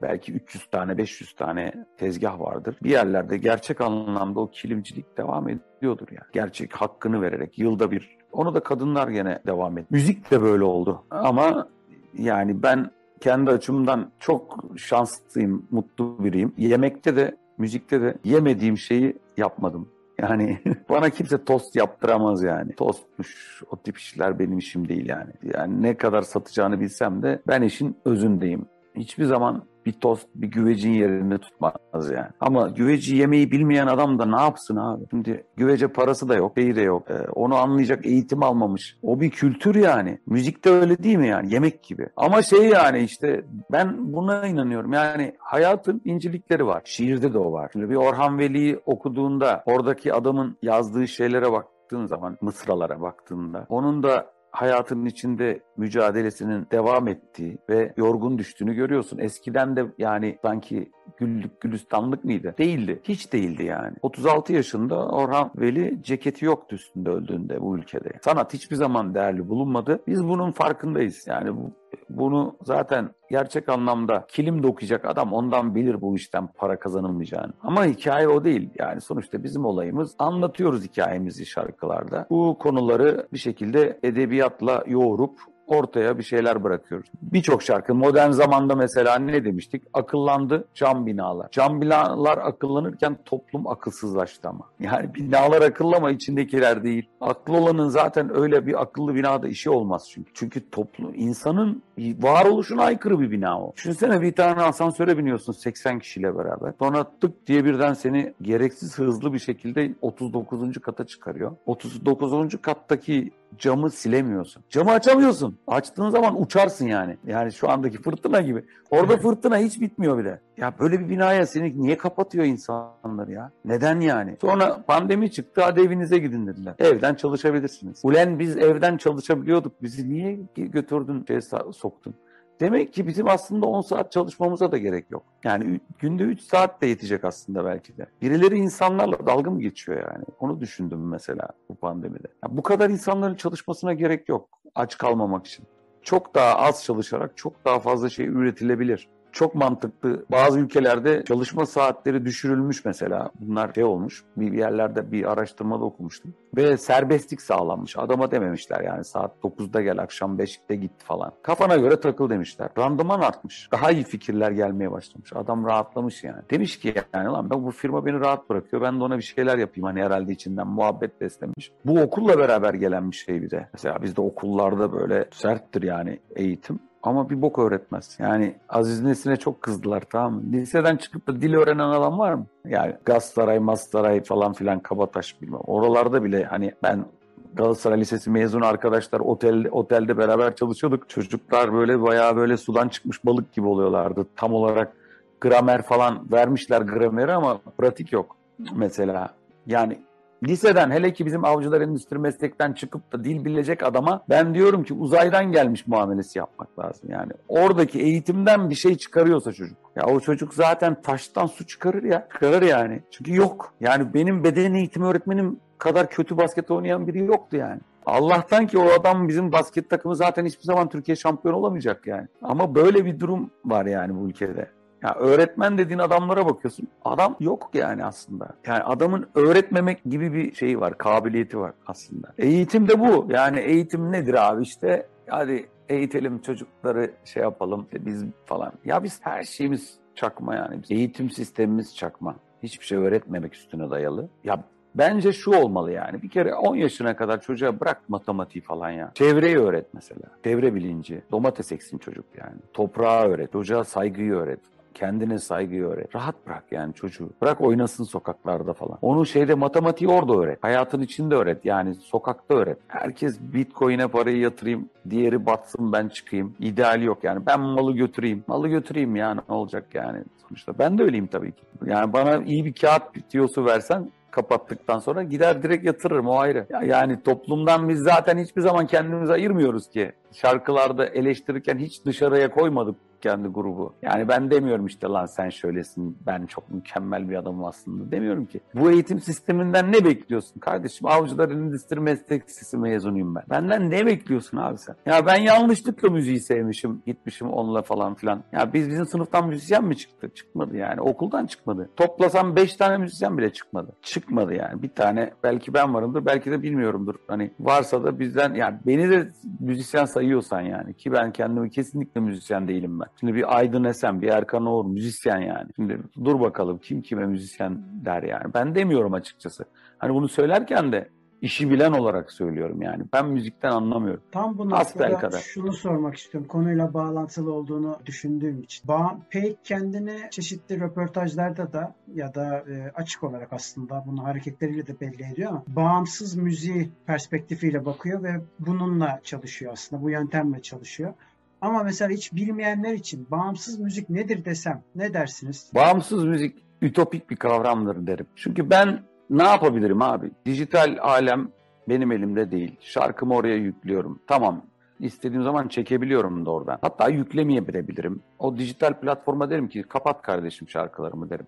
belki 300 tane 500 tane tezgah vardır. Bir yerlerde gerçek anlamda o kilimcilik devam ediyordur yani. Gerçek hakkını vererek yılda bir. Onu da kadınlar gene devam ediyor. Müzik de böyle oldu. Ama yani ben kendi açımdan çok şanslıyım, mutlu biriyim. Yemekte de, müzikte de yemediğim şeyi yapmadım. Yani bana kimse tost yaptıramaz yani. Tostmuş, o tip işler benim işim değil yani. Yani ne kadar satacağını bilsem de ben işin özündeyim. Hiçbir zaman bir tost bir güvecin yerini tutmaz yani. Ama güveci yemeyi bilmeyen adam da ne yapsın abi? Şimdi güvece parası da yok, şeyi de yok. Ee, onu anlayacak eğitim almamış. O bir kültür yani. Müzik de öyle değil mi yani? Yemek gibi. Ama şey yani işte ben buna inanıyorum. Yani hayatın incelikleri var. Şiirde de o var. Şimdi bir Orhan Veli'yi okuduğunda oradaki adamın yazdığı şeylere baktığın zaman, mısralara baktığında onun da hayatının içinde mücadelesinin devam ettiği ve yorgun düştüğünü görüyorsun. Eskiden de yani sanki güllük gülistanlık mıydı? Değildi. Hiç değildi yani. 36 yaşında Orhan Veli ceketi yoktu üstünde öldüğünde bu ülkede. Sanat hiçbir zaman değerli bulunmadı. Biz bunun farkındayız. Yani bu bunu zaten gerçek anlamda kilim dokuyacak adam ondan bilir bu işten para kazanılmayacağını. Ama hikaye o değil. Yani sonuçta bizim olayımız anlatıyoruz hikayemizi şarkılarda. Bu konuları bir şekilde edebiyatla yoğurup ortaya bir şeyler bırakıyoruz. Birçok şarkı modern zamanda mesela ne demiştik? Akıllandı cam binalar. Cam binalar akıllanırken toplum akılsızlaştı ama. Yani binalar akıllı ama içindekiler değil. Aklı olanın zaten öyle bir akıllı binada işi olmaz çünkü. Çünkü toplum insanın varoluşuna aykırı bir bina o. Düşünsene bir tane asansöre biniyorsun 80 kişiyle beraber. Sonra tık diye birden seni gereksiz hızlı bir şekilde 39. kata çıkarıyor. 39. kattaki camı silemiyorsun. Camı açamıyorsun. Açtığın zaman uçarsın yani. Yani şu andaki fırtına gibi. Orada fırtına hiç bitmiyor bile. Ya böyle bir binaya seni niye kapatıyor insanlar ya? Neden yani? Sonra pandemi çıktı hadi evinize gidin dediler. Evden çalışabilirsiniz. Ulen biz evden çalışabiliyorduk. Bizi niye götürdün şey soktun? Demek ki bizim aslında 10 saat çalışmamıza da gerek yok. Yani günde 3 saat de yetecek aslında belki de. Birileri insanlarla dalga mı geçiyor yani? Onu düşündüm mesela bu pandemide. Ya bu kadar insanların çalışmasına gerek yok aç kalmamak için. Çok daha az çalışarak çok daha fazla şey üretilebilir çok mantıklı. Bazı ülkelerde çalışma saatleri düşürülmüş mesela. Bunlar şey olmuş. Bir yerlerde bir araştırmada okumuştum. Ve serbestlik sağlanmış. Adama dememişler yani saat 9'da gel akşam 5'te git falan. Kafana göre takıl demişler. Randıman artmış. Daha iyi fikirler gelmeye başlamış. Adam rahatlamış yani. Demiş ki yani lan ben bu firma beni rahat bırakıyor. Ben de ona bir şeyler yapayım hani herhalde içinden muhabbet beslemiş. Bu okulla beraber gelen bir şey bir de. Mesela bizde okullarda böyle serttir yani eğitim. Ama bir bok öğretmez. Yani Aziz Nesin'e çok kızdılar tamam mı? Liseden çıkıp da dil öğrenen adam var mı? Yani Gazsaray, Mastaray falan filan Kabataş bilmem. Oralarda bile hani ben Galatasaray Lisesi mezun arkadaşlar otel, otelde beraber çalışıyorduk. Çocuklar böyle bayağı böyle sudan çıkmış balık gibi oluyorlardı. Tam olarak gramer falan vermişler grameri ama pratik yok mesela. Yani liseden hele ki bizim avcılar endüstri meslekten çıkıp da dil bilecek adama ben diyorum ki uzaydan gelmiş muamelesi yapmak lazım. Yani oradaki eğitimden bir şey çıkarıyorsa çocuk. Ya o çocuk zaten taştan su çıkarır ya. Çıkarır yani. Çünkü yok. Yani benim beden eğitimi öğretmenim kadar kötü basket oynayan biri yoktu yani. Allah'tan ki o adam bizim basket takımı zaten hiçbir zaman Türkiye şampiyon olamayacak yani. Ama böyle bir durum var yani bu ülkede. Ya öğretmen dediğin adamlara bakıyorsun. Adam yok yani aslında. Yani adamın öğretmemek gibi bir şeyi var, kabiliyeti var aslında. Eğitim de bu. Yani eğitim nedir abi işte? Hadi eğitelim çocukları şey yapalım biz falan. Ya biz her şeyimiz çakma yani. Eğitim sistemimiz çakma. Hiçbir şey öğretmemek üstüne dayalı. Ya Bence şu olmalı yani. Bir kere 10 yaşına kadar çocuğa bırak matematiği falan ya. Çevreyi öğret mesela. Çevre bilinci. Domates eksin çocuk yani. Toprağı öğret. Çocuğa saygıyı öğret. Kendine saygıyı öğret. Rahat bırak yani çocuğu. Bırak oynasın sokaklarda falan. Onu şeyde matematiği orada öğret. Hayatın içinde öğret. Yani sokakta öğret. Herkes bitcoin'e parayı yatırayım. Diğeri batsın ben çıkayım. İdeali yok yani. Ben malı götüreyim. Malı götüreyim yani ne olacak yani sonuçta. Ben de öyleyim tabii ki. Yani bana iyi bir kağıt bitiyosu versen kapattıktan sonra gider direkt yatırırım o ayrı. Yani toplumdan biz zaten hiçbir zaman kendimizi ayırmıyoruz ki. Şarkılarda eleştirirken hiç dışarıya koymadık kendi grubu. Yani ben demiyorum işte lan sen şöylesin, ben çok mükemmel bir adamım aslında demiyorum ki. Bu eğitim sisteminden ne bekliyorsun kardeşim? Avcılar Endüstri Meslek Lisesi mezunuyum ben. Benden ne bekliyorsun abi sen? Ya ben yanlışlıkla müziği sevmişim, gitmişim onunla falan filan. Ya biz bizim sınıftan müzisyen mi çıktı? Çıkmadı yani. Okuldan çıkmadı. Toplasam 5 tane müzisyen bile çıkmadı. Çıkmadı yani. Bir tane belki ben varımdır, belki de bilmiyorumdur. Hani varsa da bizden yani beni de müzisyen sayıyorsan yani ki ben kendimi kesinlikle müzisyen değilim ben. Şimdi bir Aydın Esen, bir Erkan Oğur müzisyen yani. Şimdi dur bakalım kim kime müzisyen der yani. Ben demiyorum açıkçası. Hani bunu söylerken de işi bilen olarak söylüyorum yani. Ben müzikten anlamıyorum. Tam bu noktada kadar. şunu sormak istiyorum. Konuyla bağlantılı olduğunu düşündüğüm için. Ba Pek kendini çeşitli röportajlarda da ya da e, açık olarak aslında bunu hareketleriyle de belli ediyor ama bağımsız müziği perspektifiyle bakıyor ve bununla çalışıyor aslında. Bu yöntemle çalışıyor. Ama mesela hiç bilmeyenler için bağımsız müzik nedir desem ne dersiniz? Bağımsız müzik ütopik bir kavramdır derim. Çünkü ben ne yapabilirim abi? Dijital alem benim elimde değil. Şarkımı oraya yüklüyorum. Tamam istediğim zaman çekebiliyorum da oradan. Hatta yüklemeyebilirim. O dijital platforma derim ki kapat kardeşim şarkılarımı derim.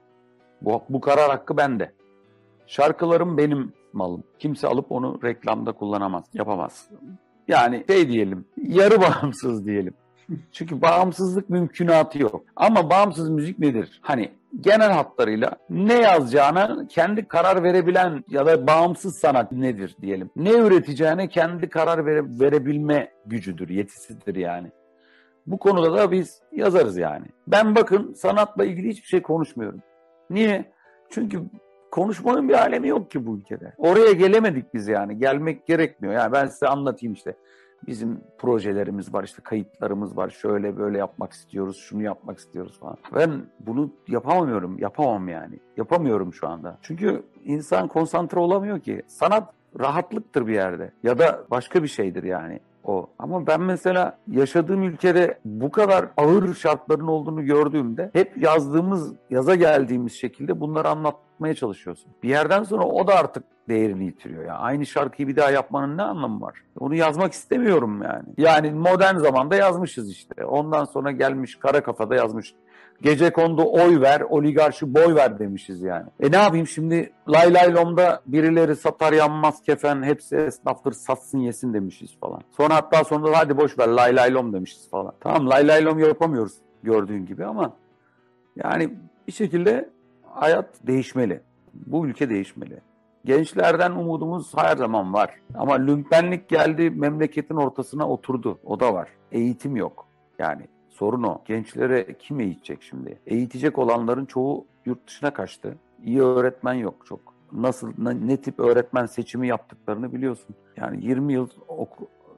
Bu, bu karar hakkı bende. Şarkılarım benim malım. Kimse alıp onu reklamda kullanamaz, yapamaz. Yani şey diyelim, yarı bağımsız diyelim. Çünkü bağımsızlık mümkünatı yok. Ama bağımsız müzik nedir? Hani genel hatlarıyla ne yazacağına kendi karar verebilen ya da bağımsız sanat nedir diyelim. Ne üreteceğine kendi karar vere, verebilme gücüdür, yetisidir yani. Bu konuda da biz yazarız yani. Ben bakın sanatla ilgili hiçbir şey konuşmuyorum. Niye? Çünkü konuşmanın bir alemi yok ki bu ülkede. Oraya gelemedik biz yani. Gelmek gerekmiyor. Yani ben size anlatayım işte. Bizim projelerimiz var, işte kayıtlarımız var. Şöyle böyle yapmak istiyoruz, şunu yapmak istiyoruz falan. Ben bunu yapamıyorum, yapamam yani. Yapamıyorum şu anda. Çünkü insan konsantre olamıyor ki. Sanat rahatlıktır bir yerde. Ya da başka bir şeydir yani o. Ama ben mesela yaşadığım ülkede bu kadar ağır şartların olduğunu gördüğümde hep yazdığımız, yaza geldiğimiz şekilde bunları anlatmaya çalışıyorsun. Bir yerden sonra o da artık değerini yitiriyor. Yani aynı şarkıyı bir daha yapmanın ne anlamı var? Onu yazmak istemiyorum yani. Yani modern zamanda yazmışız işte. Ondan sonra gelmiş kara kafada yazmış. Gece kondu oy ver, oligarşi boy ver demişiz yani. E ne yapayım şimdi lay lay lomda birileri satar yanmaz kefen hepsi esnaftır satsın yesin demişiz falan. Sonra hatta sonra da hadi boş ver lay lay lom demişiz falan. Tamam lay lay lom yapamıyoruz gördüğün gibi ama yani bir şekilde hayat değişmeli. Bu ülke değişmeli. Gençlerden umudumuz her zaman var. Ama lümpenlik geldi memleketin ortasına oturdu. O da var. Eğitim yok. Yani sorun o. Gençlere kim eğitecek şimdi? Eğitecek olanların çoğu yurt dışına kaçtı. İyi öğretmen yok çok. Nasıl, ne tip öğretmen seçimi yaptıklarını biliyorsun. Yani 20 yıl,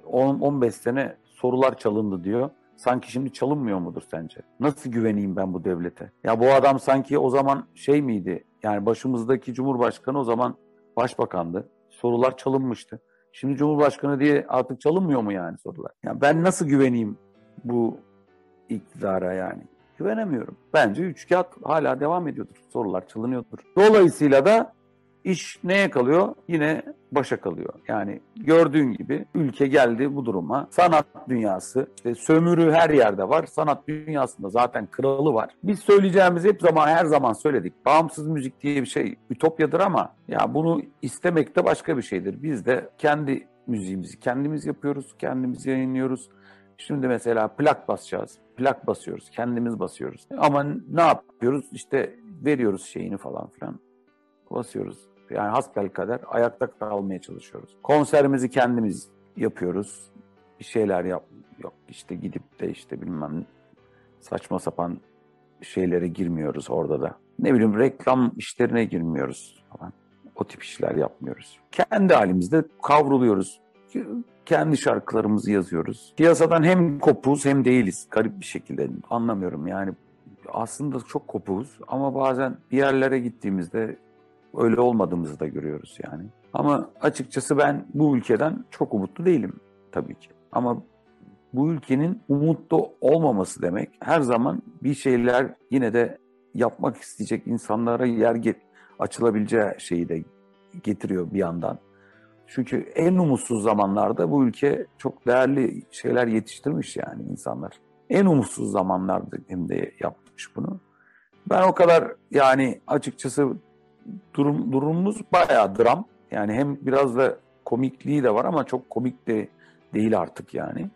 10-15 sene sorular çalındı diyor. Sanki şimdi çalınmıyor mudur sence? Nasıl güveneyim ben bu devlete? Ya bu adam sanki o zaman şey miydi? Yani başımızdaki Cumhurbaşkanı o zaman başbakandı. Sorular çalınmıştı. Şimdi Cumhurbaşkanı diye artık çalınmıyor mu yani sorular? Yani ben nasıl güveneyim bu iktidara yani? Güvenemiyorum. Bence üç kağıt hala devam ediyordur. Sorular çalınıyordur. Dolayısıyla da iş neye kalıyor? Yine başa kalıyor. Yani gördüğün gibi ülke geldi bu duruma. Sanat dünyası, işte sömürü her yerde var. Sanat dünyasında zaten kralı var. Biz söyleyeceğimiz hep zaman her zaman söyledik. Bağımsız müzik diye bir şey ütopyadır ama ya bunu istemek de başka bir şeydir. Biz de kendi müziğimizi kendimiz yapıyoruz, kendimiz yayınlıyoruz. Şimdi mesela plak basacağız. Plak basıyoruz, kendimiz basıyoruz. Ama ne yapıyoruz? İşte veriyoruz şeyini falan filan. Basıyoruz. Yani hasbel kadar ayakta kalmaya çalışıyoruz. Konserimizi kendimiz yapıyoruz. Bir şeyler yap yok işte gidip de işte bilmem saçma sapan şeylere girmiyoruz orada da. Ne bileyim reklam işlerine girmiyoruz falan. O tip işler yapmıyoruz. Kendi halimizde kavruluyoruz. Kendi şarkılarımızı yazıyoruz. Piyasadan hem kopuz hem değiliz. Garip bir şekilde anlamıyorum yani. Aslında çok kopuz ama bazen bir yerlere gittiğimizde öyle olmadığımızı da görüyoruz yani. Ama açıkçası ben bu ülkeden çok umutlu değilim tabii ki. Ama bu ülkenin umutlu olmaması demek her zaman bir şeyler yine de yapmak isteyecek insanlara yer get açılabileceği şeyi de getiriyor bir yandan. Çünkü en umutsuz zamanlarda bu ülke çok değerli şeyler yetiştirmiş yani insanlar. En umutsuz zamanlarda hem de yapmış bunu. Ben o kadar yani açıkçası durum durumumuz bayağı dram. Yani hem biraz da komikliği de var ama çok komik de değil artık yani.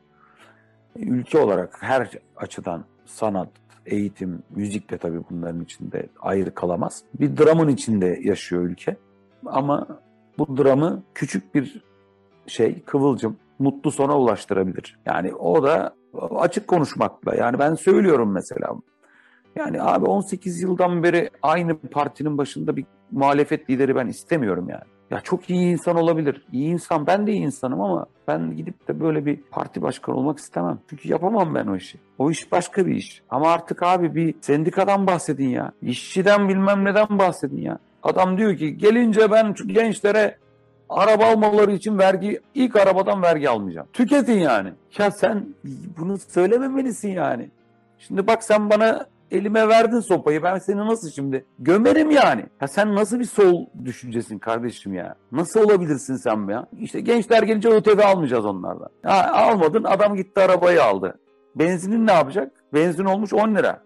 Ülke olarak her açıdan sanat, eğitim, müzik de tabii bunların içinde ayrı kalamaz. Bir dramın içinde yaşıyor ülke. Ama bu dramı küçük bir şey, kıvılcım, mutlu sona ulaştırabilir. Yani o da açık konuşmakla. Yani ben söylüyorum mesela. Yani abi 18 yıldan beri aynı partinin başında bir muhalefet lideri ben istemiyorum yani. Ya çok iyi insan olabilir. İyi insan ben de iyi insanım ama ben gidip de böyle bir parti başkanı olmak istemem. Çünkü yapamam ben o işi. O iş başka bir iş. Ama artık abi bir sendikadan bahsedin ya. İşçiden bilmem neden bahsedin ya. Adam diyor ki gelince ben gençlere araba almaları için vergi ilk arabadan vergi almayacağım. Tüketin yani. Ya sen bunu söylememelisin yani. Şimdi bak sen bana elime verdin sopayı ben seni nasıl şimdi gömerim yani. Ya sen nasıl bir sol düşüncesin kardeşim ya? Nasıl olabilirsin sen ya? İşte gençler gelince ÖTV almayacağız onlardan. Ya almadın adam gitti arabayı aldı. Benzinin ne yapacak? Benzin olmuş 10 lira.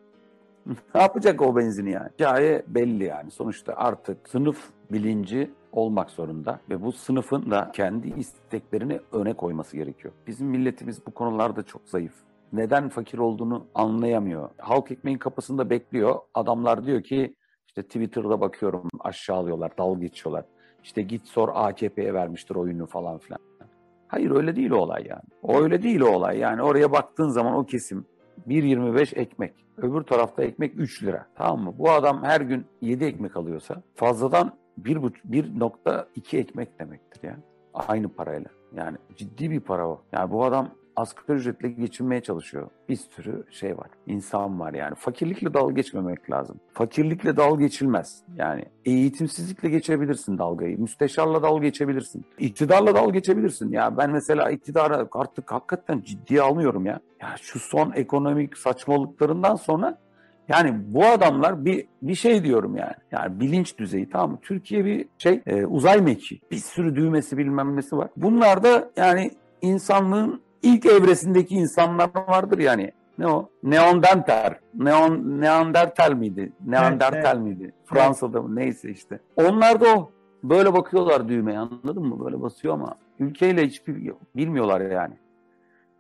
Ne yapacak o benzini yani? Hikaye belli yani. Sonuçta artık sınıf bilinci olmak zorunda ve bu sınıfın da kendi isteklerini öne koyması gerekiyor. Bizim milletimiz bu konularda çok zayıf. Neden fakir olduğunu anlayamıyor. Halk ekmeğin kapısında bekliyor. Adamlar diyor ki işte Twitter'da bakıyorum aşağılıyorlar, dalga geçiyorlar. İşte git sor AKP'ye vermiştir oyunu falan filan. Hayır öyle değil o olay yani. O öyle değil o olay. Yani oraya baktığın zaman o kesim 1.25 ekmek. Öbür tarafta ekmek 3 lira. Tamam mı? Bu adam her gün 7 ekmek alıyorsa fazladan 1.2 ekmek demektir ya. Aynı parayla. Yani ciddi bir para o. Yani bu adam asgari ücretle geçinmeye çalışıyor. Bir sürü şey var. İnsan var yani. Fakirlikle dalga geçmemek lazım. Fakirlikle dalga geçilmez. Yani eğitimsizlikle geçebilirsin dalgayı. Müsteşarla dalga geçebilirsin. İktidarla dalga geçebilirsin. Ya ben mesela iktidara artık hakikaten ciddiye almıyorum ya. Ya şu son ekonomik saçmalıklarından sonra yani bu adamlar bir bir şey diyorum yani. Yani bilinç düzeyi tamam mı? Türkiye bir şey e, uzay mekiği. Bir sürü düğmesi bilmem nesi var. Bunlar da yani insanlığın ilk evresindeki insanlar vardır yani. Ne o? Neandertal. Neon, Neandertal miydi? Neandertal evet, evet. miydi? Fransa'da mı? Neyse işte. Onlar da o. Böyle bakıyorlar düğmeye anladın mı? Böyle basıyor ama ülkeyle hiçbir bilmiyorlar yani.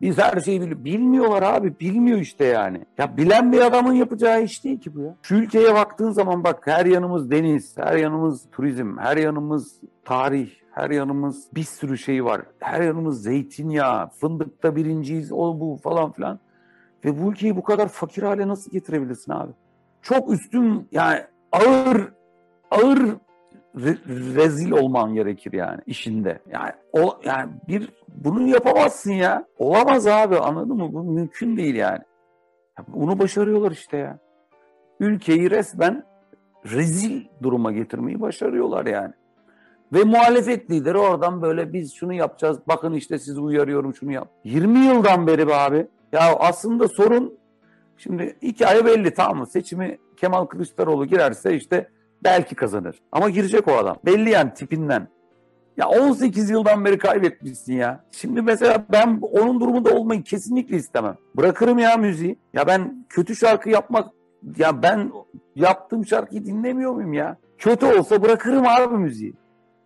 Biz her şeyi biliyoruz. Bilmiyorlar abi. Bilmiyor işte yani. Ya bilen bir adamın yapacağı iş değil ki bu ya. Şu ülkeye baktığın zaman bak her yanımız deniz, her yanımız turizm, her yanımız tarih, her yanımız bir sürü şey var. Her yanımız zeytinyağı, fındıkta birinciyiz, o bu falan filan. Ve bu ülkeyi bu kadar fakir hale nasıl getirebilirsin abi? Çok üstün yani ağır ağır re, rezil olman gerekir yani işinde. Yani o yani bir bunu yapamazsın ya. Olamaz abi anladın mı? Bu mümkün değil yani. Bunu başarıyorlar işte ya. Ülkeyi resmen rezil duruma getirmeyi başarıyorlar yani. Ve muhalefet lideri oradan böyle biz şunu yapacağız. Bakın işte sizi uyarıyorum şunu yap. 20 yıldan beri be abi. Ya aslında sorun şimdi hikaye belli tamam mı? Seçimi Kemal Kılıçdaroğlu girerse işte belki kazanır. Ama girecek o adam. Belli yani tipinden. Ya 18 yıldan beri kaybetmişsin ya. Şimdi mesela ben onun durumunda olmayı kesinlikle istemem. Bırakırım ya müziği. Ya ben kötü şarkı yapmak ya ben yaptığım şarkıyı dinlemiyor muyum ya? Kötü olsa bırakırım abi müziği.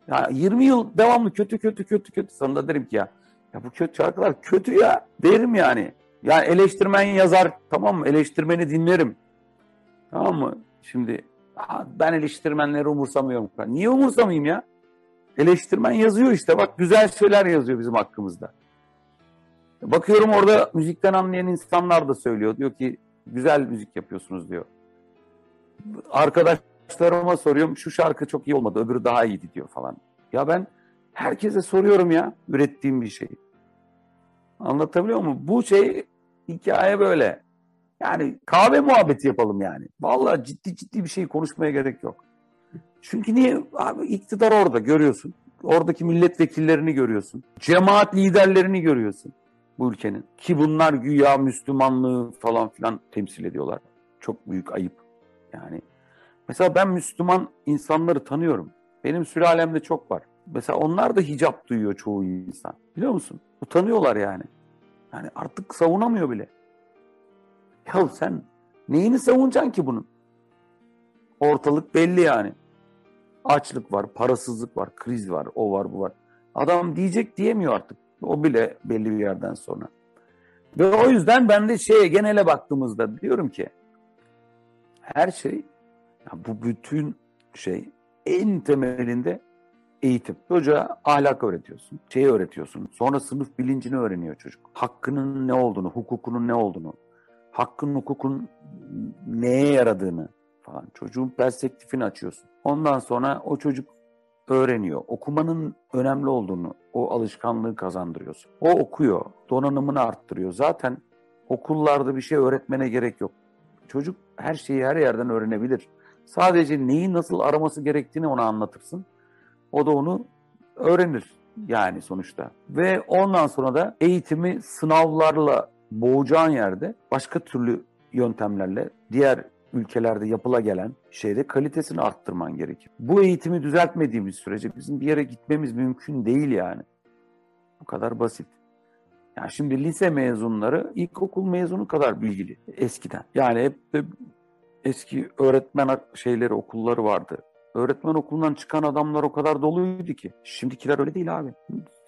Ya 20 yıl devamlı kötü kötü kötü kötü. Sana da derim ki ya ya bu kötü şarkılar kötü ya derim yani. Yani eleştirmen yazar tamam mı? Eleştirmeni dinlerim. Tamam mı? Şimdi ben eleştirmenleri umursamıyorum. Niye umursamayayım ya? Eleştirmen yazıyor işte. Bak güzel şeyler yazıyor bizim hakkımızda. Bakıyorum orada müzikten anlayan insanlar da söylüyor. Diyor ki güzel müzik yapıyorsunuz diyor. Arkadaşlarıma soruyorum şu şarkı çok iyi olmadı öbürü daha iyiydi diyor falan. Ya ben herkese soruyorum ya ürettiğim bir şeyi. Anlatabiliyor muyum? Bu şey hikaye böyle. Yani kahve muhabbeti yapalım yani. Vallahi ciddi ciddi bir şey konuşmaya gerek yok. Çünkü niye? Abi iktidar orada görüyorsun. Oradaki milletvekillerini görüyorsun. Cemaat liderlerini görüyorsun bu ülkenin. Ki bunlar güya Müslümanlığı falan filan temsil ediyorlar. Çok büyük ayıp. Yani mesela ben Müslüman insanları tanıyorum. Benim sülalemde çok var. Mesela onlar da hicap duyuyor çoğu insan. Biliyor musun? Utanıyorlar yani. Yani artık savunamıyor bile. Ya sen neyini savunacaksın ki bunun? Ortalık belli yani. Açlık var, parasızlık var, kriz var, o var, bu var. Adam diyecek diyemiyor artık. O bile belli bir yerden sonra. Ve o yüzden ben de şeye genele baktığımızda diyorum ki her şey ya bu bütün şey en temelinde eğitim. Çocuğa ahlak öğretiyorsun, şeyi öğretiyorsun. Sonra sınıf bilincini öğreniyor çocuk. Hakkının ne olduğunu, hukukunun ne olduğunu, hakkın hukukun neye yaradığını falan. Çocuğun perspektifini açıyorsun. Ondan sonra o çocuk öğreniyor. Okumanın önemli olduğunu, o alışkanlığı kazandırıyorsun. O okuyor, donanımını arttırıyor. Zaten okullarda bir şey öğretmene gerek yok. Çocuk her şeyi her yerden öğrenebilir. Sadece neyi nasıl araması gerektiğini ona anlatırsın. O da onu öğrenir yani sonuçta. Ve ondan sonra da eğitimi sınavlarla boğacağın yerde başka türlü yöntemlerle diğer ülkelerde yapıla gelen şeyde kalitesini arttırman gerekir. Bu eğitimi düzeltmediğimiz sürece bizim bir yere gitmemiz mümkün değil yani. Bu kadar basit. Yani şimdi lise mezunları ilkokul mezunu kadar bilgili eskiden. Yani hep eski öğretmen şeyleri okulları vardı. Öğretmen okulundan çıkan adamlar o kadar doluydu ki. Şimdikiler öyle değil abi.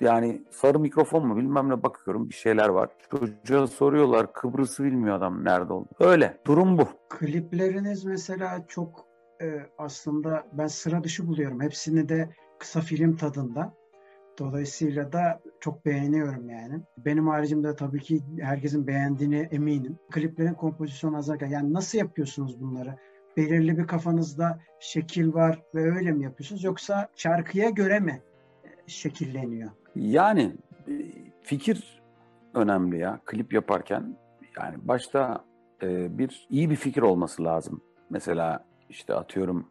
Yani sarı mikrofon mu bilmem ne bakıyorum bir şeyler var. Çocuğa soruyorlar Kıbrıs'ı bilmiyor adam nerede oldu. Öyle durum bu. Klipleriniz mesela çok e, aslında ben sıra dışı buluyorum. Hepsini de kısa film tadında. Dolayısıyla da çok beğeniyorum yani. Benim haricimde tabii ki herkesin beğendiğine eminim. Kliplerin kompozisyonu hazırlarken yani nasıl yapıyorsunuz bunları? Belirli bir kafanızda şekil var ve öyle mi yapıyorsunuz yoksa şarkıya göre mi e, şekilleniyor? Yani e, fikir önemli ya klip yaparken. Yani başta e, bir iyi bir fikir olması lazım. Mesela işte atıyorum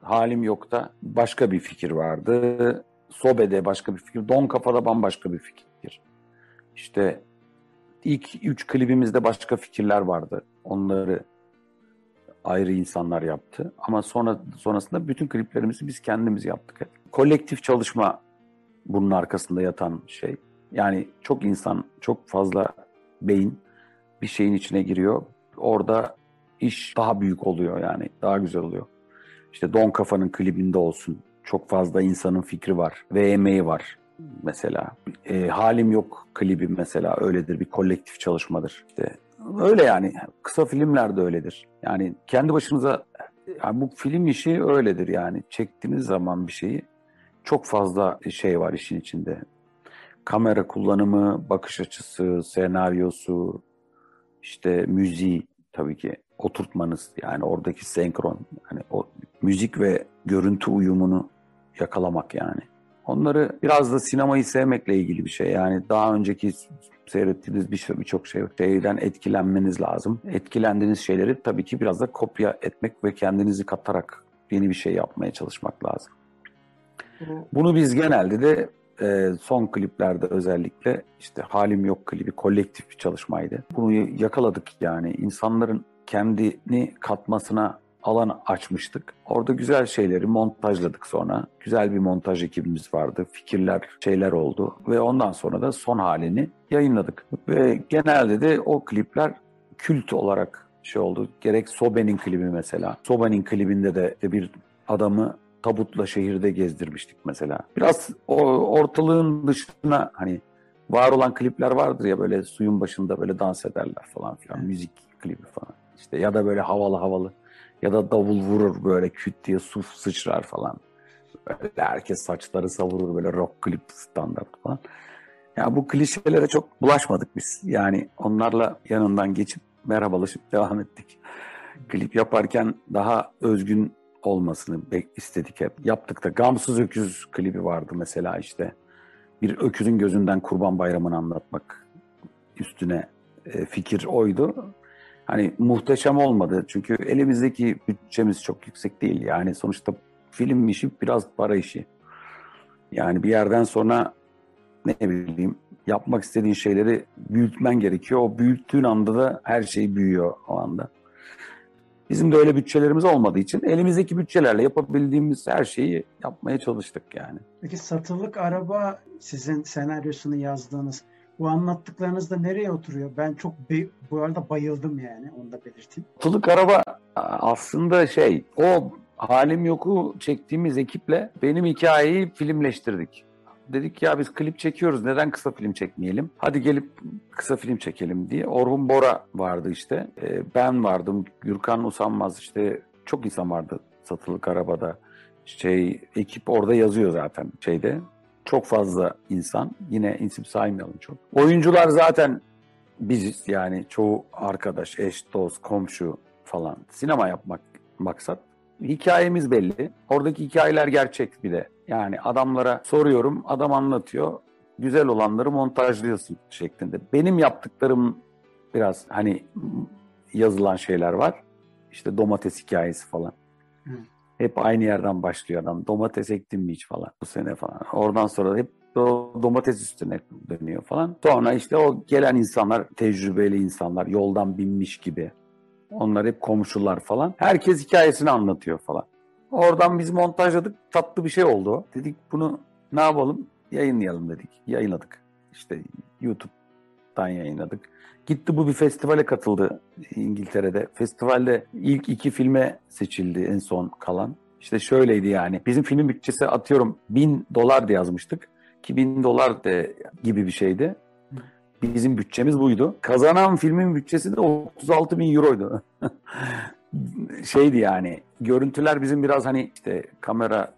halim yok da başka bir fikir vardı. Sobe'de başka bir fikir. Don Kafa'da bambaşka bir fikir. İşte ilk üç klibimizde başka fikirler vardı. Onları ayrı insanlar yaptı. Ama sonra sonrasında bütün kliplerimizi biz kendimiz yaptık. Kolektif çalışma bunun arkasında yatan şey. Yani çok insan, çok fazla beyin bir şeyin içine giriyor. Orada iş daha büyük oluyor yani. Daha güzel oluyor. İşte Don Kafa'nın klibinde olsun. Çok fazla insanın fikri var ve emeği var mesela. E, Halim Yok klibi mesela öyledir. Bir kolektif çalışmadır. İşte öyle yani. Kısa filmler de öyledir. Yani kendi başınıza yani bu film işi öyledir yani. Çektiğiniz zaman bir şeyi çok fazla şey var işin içinde. Kamera kullanımı, bakış açısı, senaryosu, işte müziği tabii ki oturtmanız yani oradaki senkron yani o müzik ve görüntü uyumunu yakalamak yani. Onları biraz da sinemayı sevmekle ilgili bir şey. Yani daha önceki seyrettiğiniz birçok şey, şeyden etkilenmeniz lazım. Etkilendiğiniz şeyleri tabii ki biraz da kopya etmek ve kendinizi katarak yeni bir şey yapmaya çalışmak lazım. Bunu biz genelde de e, son kliplerde özellikle işte Halim Yok klibi kolektif bir çalışmaydı. Bunu yakaladık yani insanların kendini katmasına alan açmıştık. Orada güzel şeyleri montajladık sonra. Güzel bir montaj ekibimiz vardı. Fikirler, şeyler oldu. Ve ondan sonra da son halini yayınladık. Ve genelde de o klipler kült olarak şey oldu. Gerek Sobe'nin klibi mesela. Sobe'nin klibinde de bir adamı tabutla şehirde gezdirmiştik mesela. Biraz o ortalığın dışına hani var olan klipler vardır ya böyle suyun başında böyle dans ederler falan filan. Müzik klibi falan. İşte ya da böyle havalı havalı ya da davul vurur böyle küt diye su sıçrar falan. Böyle herkes saçları savurur böyle rock klip standart falan. Ya bu klişelere çok bulaşmadık biz. Yani onlarla yanından geçip merhabalaşıp devam ettik. Klip yaparken daha özgün olmasını istedik hep. Yaptık da Gamsız Öküz klibi vardı mesela işte. Bir öküzün gözünden kurban bayramını anlatmak üstüne e, fikir oydu. Hani muhteşem olmadı çünkü elimizdeki bütçemiz çok yüksek değil. Yani sonuçta film işi biraz para işi. Yani bir yerden sonra ne bileyim yapmak istediğin şeyleri büyütmen gerekiyor. O büyüttüğün anda da her şey büyüyor o anda. Bizim de öyle bütçelerimiz olmadığı için elimizdeki bütçelerle yapabildiğimiz her şeyi yapmaya çalıştık yani. Peki satılık araba sizin senaryosunu yazdığınız bu anlattıklarınızda nereye oturuyor? Ben çok bu arada bayıldım yani onu da belirteyim. Satılık araba aslında şey o halim yoku çektiğimiz ekiple benim hikayeyi filmleştirdik. Dedik ya biz klip çekiyoruz neden kısa film çekmeyelim? Hadi gelip kısa film çekelim diye. Orhun Bora vardı işte. Ee, ben vardım. Gürkan Usanmaz işte çok insan vardı satılık arabada. Şey ekip orada yazıyor zaten şeyde. Çok fazla insan. Yine isim saymayalım çok. Oyuncular zaten biziz yani çoğu arkadaş, eş, dost, komşu falan. Sinema yapmak maksat. Hikayemiz belli. Oradaki hikayeler gerçek bir de. Yani adamlara soruyorum, adam anlatıyor. Güzel olanları montajlıyorsun şeklinde. Benim yaptıklarım biraz hani yazılan şeyler var. İşte domates hikayesi falan. Hı. Hep aynı yerden başlıyor adam. Domates ektim mi hiç falan bu sene falan. Oradan sonra hep o domates üstüne dönüyor falan. Sonra işte o gelen insanlar tecrübeli insanlar yoldan binmiş gibi Onlar hep komşular falan. Herkes hikayesini anlatıyor falan. Oradan biz montajladık. Tatlı bir şey oldu. Dedik bunu ne yapalım? Yayınlayalım dedik. Yayınladık. İşte YouTube'dan yayınladık. Gitti bu bir festivale katıldı İngiltere'de. Festivalde ilk iki filme seçildi en son kalan. İşte şöyleydi yani. Bizim filmin bütçesi atıyorum bin dolar diye yazmıştık. Ki bin dolar de gibi bir şeydi. Bizim bütçemiz buydu. Kazanan filmin bütçesi de 36 bin euroydu. Şeydi yani. Görüntüler bizim biraz hani işte kamera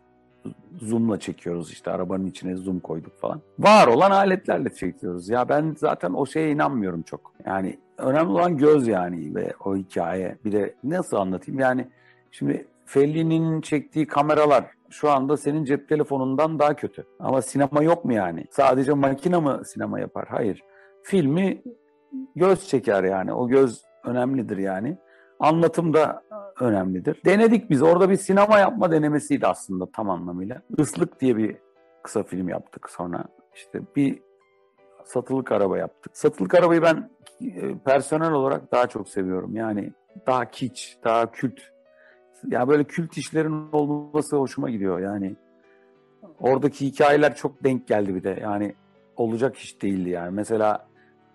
zoom'la çekiyoruz işte arabanın içine zoom koyduk falan. Var olan aletlerle çekiyoruz. Ya ben zaten o şeye inanmıyorum çok. Yani önemli olan göz yani ve o hikaye. Bir de nasıl anlatayım yani şimdi Fellini'nin çektiği kameralar şu anda senin cep telefonundan daha kötü. Ama sinema yok mu yani? Sadece makine mi sinema yapar? Hayır. Filmi göz çeker yani. O göz önemlidir yani. Anlatım da önemlidir. Denedik biz. Orada bir sinema yapma denemesiydi aslında tam anlamıyla. Islık diye bir kısa film yaptık sonra. İşte bir satılık araba yaptık. Satılık arabayı ben e, personel olarak daha çok seviyorum. Yani daha kiç, daha kült. Ya böyle kült işlerin olması hoşuma gidiyor. Yani oradaki hikayeler çok denk geldi bir de. Yani olacak iş değildi yani. Mesela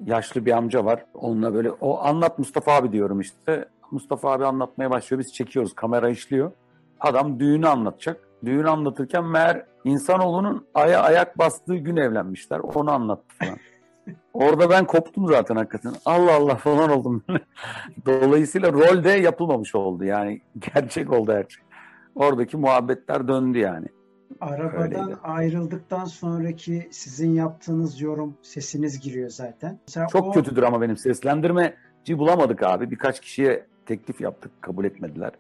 yaşlı bir amca var. Onunla böyle o anlat Mustafa abi diyorum işte. Mustafa abi anlatmaya başlıyor. Biz çekiyoruz. Kamera işliyor. Adam düğünü anlatacak. Düğünü anlatırken meğer insanoğlunun aya ayak bastığı gün evlenmişler. Onu anlattı falan. Orada ben koptum zaten hakikaten. Allah Allah falan oldum. Dolayısıyla rol de yapılmamış oldu. Yani gerçek oldu her şey. Oradaki muhabbetler döndü yani. Arabadan Öyleydi. ayrıldıktan sonraki sizin yaptığınız yorum sesiniz giriyor zaten. Mesela Çok o... kötüdür ama benim seslendirmeci bulamadık abi. Birkaç kişiye teklif yaptık, kabul etmediler.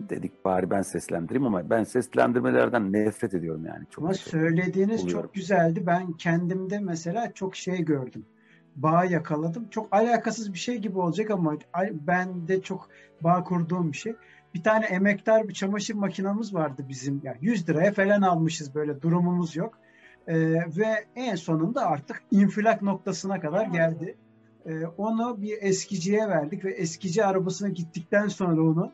Dedik bari ben seslendireyim ama ben seslendirmelerden nefret ediyorum yani. Çok ama söylediğiniz oluyorum. çok güzeldi. Ben kendimde mesela çok şey gördüm. Bağ yakaladım. Çok alakasız bir şey gibi olacak ama ben de çok bağ kurduğum bir şey. Bir tane emektar bir çamaşır makinamız vardı bizim. Yani 100 liraya falan almışız böyle durumumuz yok. Ee, ve en sonunda artık infilak noktasına kadar geldi. E, onu bir eskiciye verdik ve eskici arabasına gittikten sonra onu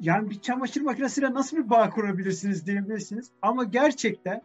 yani bir çamaşır makinesiyle nasıl bir bağ kurabilirsiniz diyebilirsiniz. Ama gerçekten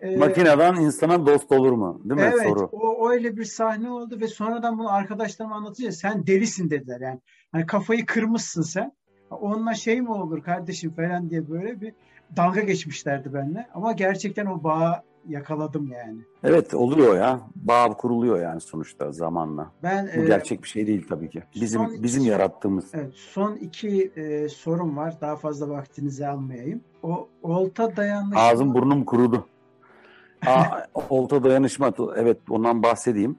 e, Makineden insana dost olur mu? Değil mi evet, soru? O öyle bir sahne oldu ve sonradan bunu arkadaşlarıma anlatınca sen delisin dediler yani. Hani kafayı kırmışsın sen. Onunla şey mi olur kardeşim falan diye böyle bir dalga geçmişlerdi benimle. Ama gerçekten o bağ yakaladım yani. Evet oluyor ya. Bağ kuruluyor yani sonuçta zamanla. Ben Bu e, gerçek bir şey değil tabii ki. Bizim son bizim iki, yarattığımız. Evet, son iki e, sorum var. Daha fazla vaktinizi almayayım. O olta dayanışma. Ağzım burnum kurudu. Aa, olta dayanışma evet ondan bahsedeyim.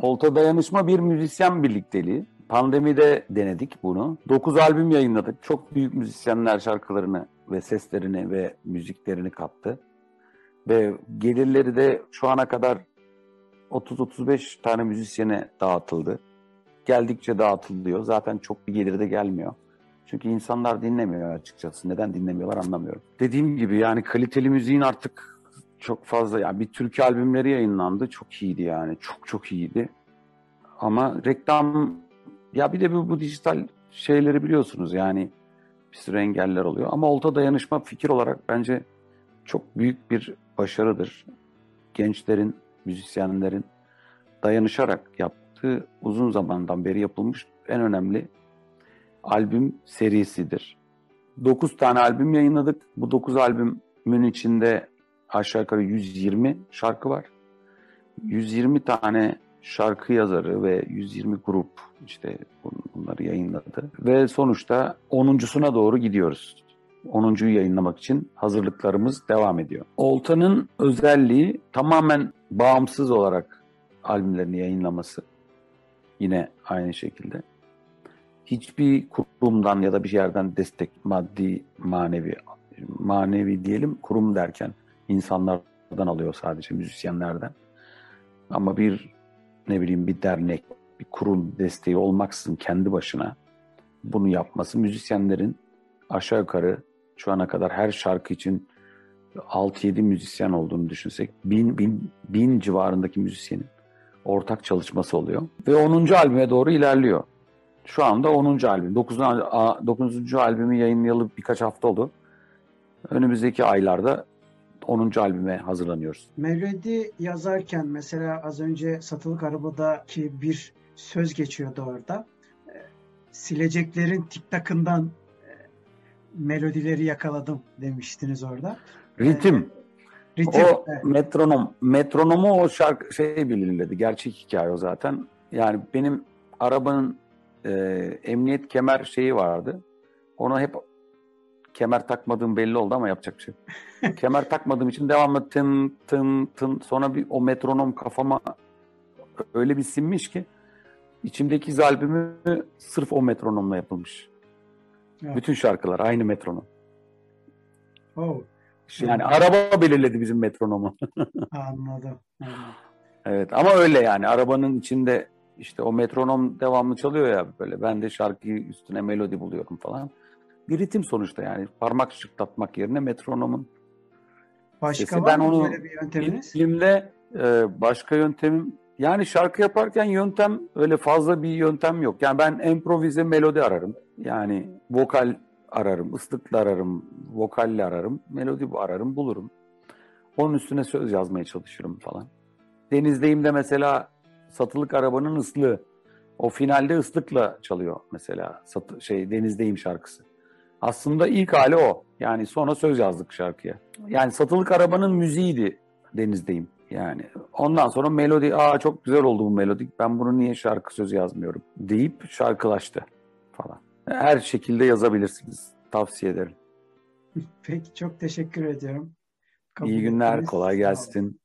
Olta dayanışma bir müzisyen birlikteliği. Pandemide denedik bunu. 9 albüm yayınladık. Çok büyük müzisyenler şarkılarını ve seslerini ve müziklerini kattı. Ve gelirleri de şu ana kadar 30-35 tane müzisyene dağıtıldı. Geldikçe dağıtılıyor. Zaten çok bir geliri de gelmiyor. Çünkü insanlar dinlemiyor açıkçası. Neden dinlemiyorlar anlamıyorum. Dediğim gibi yani kaliteli müziğin artık çok fazla yani bir Türkiye albümleri yayınlandı. Çok iyiydi yani. Çok çok iyiydi. Ama reklam ya bir de bu, bu dijital şeyleri biliyorsunuz yani bir sürü engeller oluyor. Ama olta dayanışma fikir olarak bence çok büyük bir başarıdır. Gençlerin, müzisyenlerin dayanışarak yaptığı uzun zamandan beri yapılmış en önemli albüm serisidir. 9 tane albüm yayınladık. Bu 9 albümün içinde aşağı yukarı 120 şarkı var. 120 tane şarkı yazarı ve 120 grup işte bunları yayınladı. Ve sonuçta 10.suna doğru gidiyoruz. 10.yu yayınlamak için hazırlıklarımız devam ediyor. Olta'nın özelliği tamamen bağımsız olarak albümlerini yayınlaması. Yine aynı şekilde. Hiçbir kurumdan ya da bir yerden destek maddi, manevi, manevi diyelim kurum derken insanlardan alıyor sadece müzisyenlerden. Ama bir ne bileyim bir dernek, bir kurum desteği olmaksızın kendi başına bunu yapması müzisyenlerin aşağı yukarı şu ana kadar her şarkı için 6-7 müzisyen olduğunu düşünsek bin, bin, bin civarındaki müzisyenin ortak çalışması oluyor. Ve 10. albüme doğru ilerliyor. Şu anda 10. albüm. 9. 9. albümü yayınlayalı birkaç hafta oldu. Önümüzdeki aylarda 10. albüme hazırlanıyoruz. Melodi yazarken mesela az önce Satılık Araba'daki bir söz geçiyordu orada. E, sileceklerin tiktakından melodileri yakaladım demiştiniz orada. Ritim. E, ritim. O evet. metronom. Metronomu o şarkı şey belirledi. Gerçek hikaye o zaten. Yani benim arabanın e, emniyet kemer şeyi vardı. Onu hep kemer takmadığım belli oldu ama yapacak bir şey. kemer takmadığım için devamlı tın tın tın sonra bir o metronom kafama öyle bir sinmiş ki içimdeki zalbimi sırf o metronomla yapılmış. Evet. Bütün şarkılar aynı metronom. Oh. Yani evet. araba belirledi bizim metronomu. Anladım. Evet ama öyle yani arabanın içinde işte o metronom devamlı çalıyor ya böyle ben de şarkıyı üstüne melodi buluyorum falan bir ritim sonuçta yani. Parmak şıklatmak yerine metronomun Başka sesi. var ben mı onu böyle bir yönteminiz? Filmde e, başka yöntemim yani şarkı yaparken yöntem öyle fazla bir yöntem yok. Yani ben improvize melodi ararım. Yani vokal ararım, ıslıkla ararım, vokalle ararım, melodi ararım, bulurum. Onun üstüne söz yazmaya çalışırım falan. Denizdeyim de mesela satılık arabanın ıslığı. O finalde ıslıkla çalıyor mesela satı, şey Denizdeyim şarkısı. Aslında ilk hali o. Yani sonra söz yazdık şarkıya. Yani satılık arabanın müziğiydi Deniz'deyim. Yani ondan sonra melodi, aa çok güzel oldu bu melodi. Ben bunu niye şarkı sözü yazmıyorum deyip şarkılaştı falan. Her şekilde yazabilirsiniz. Tavsiye ederim. Peki çok teşekkür ediyorum. Kabul İyi günler, kolay gelsin.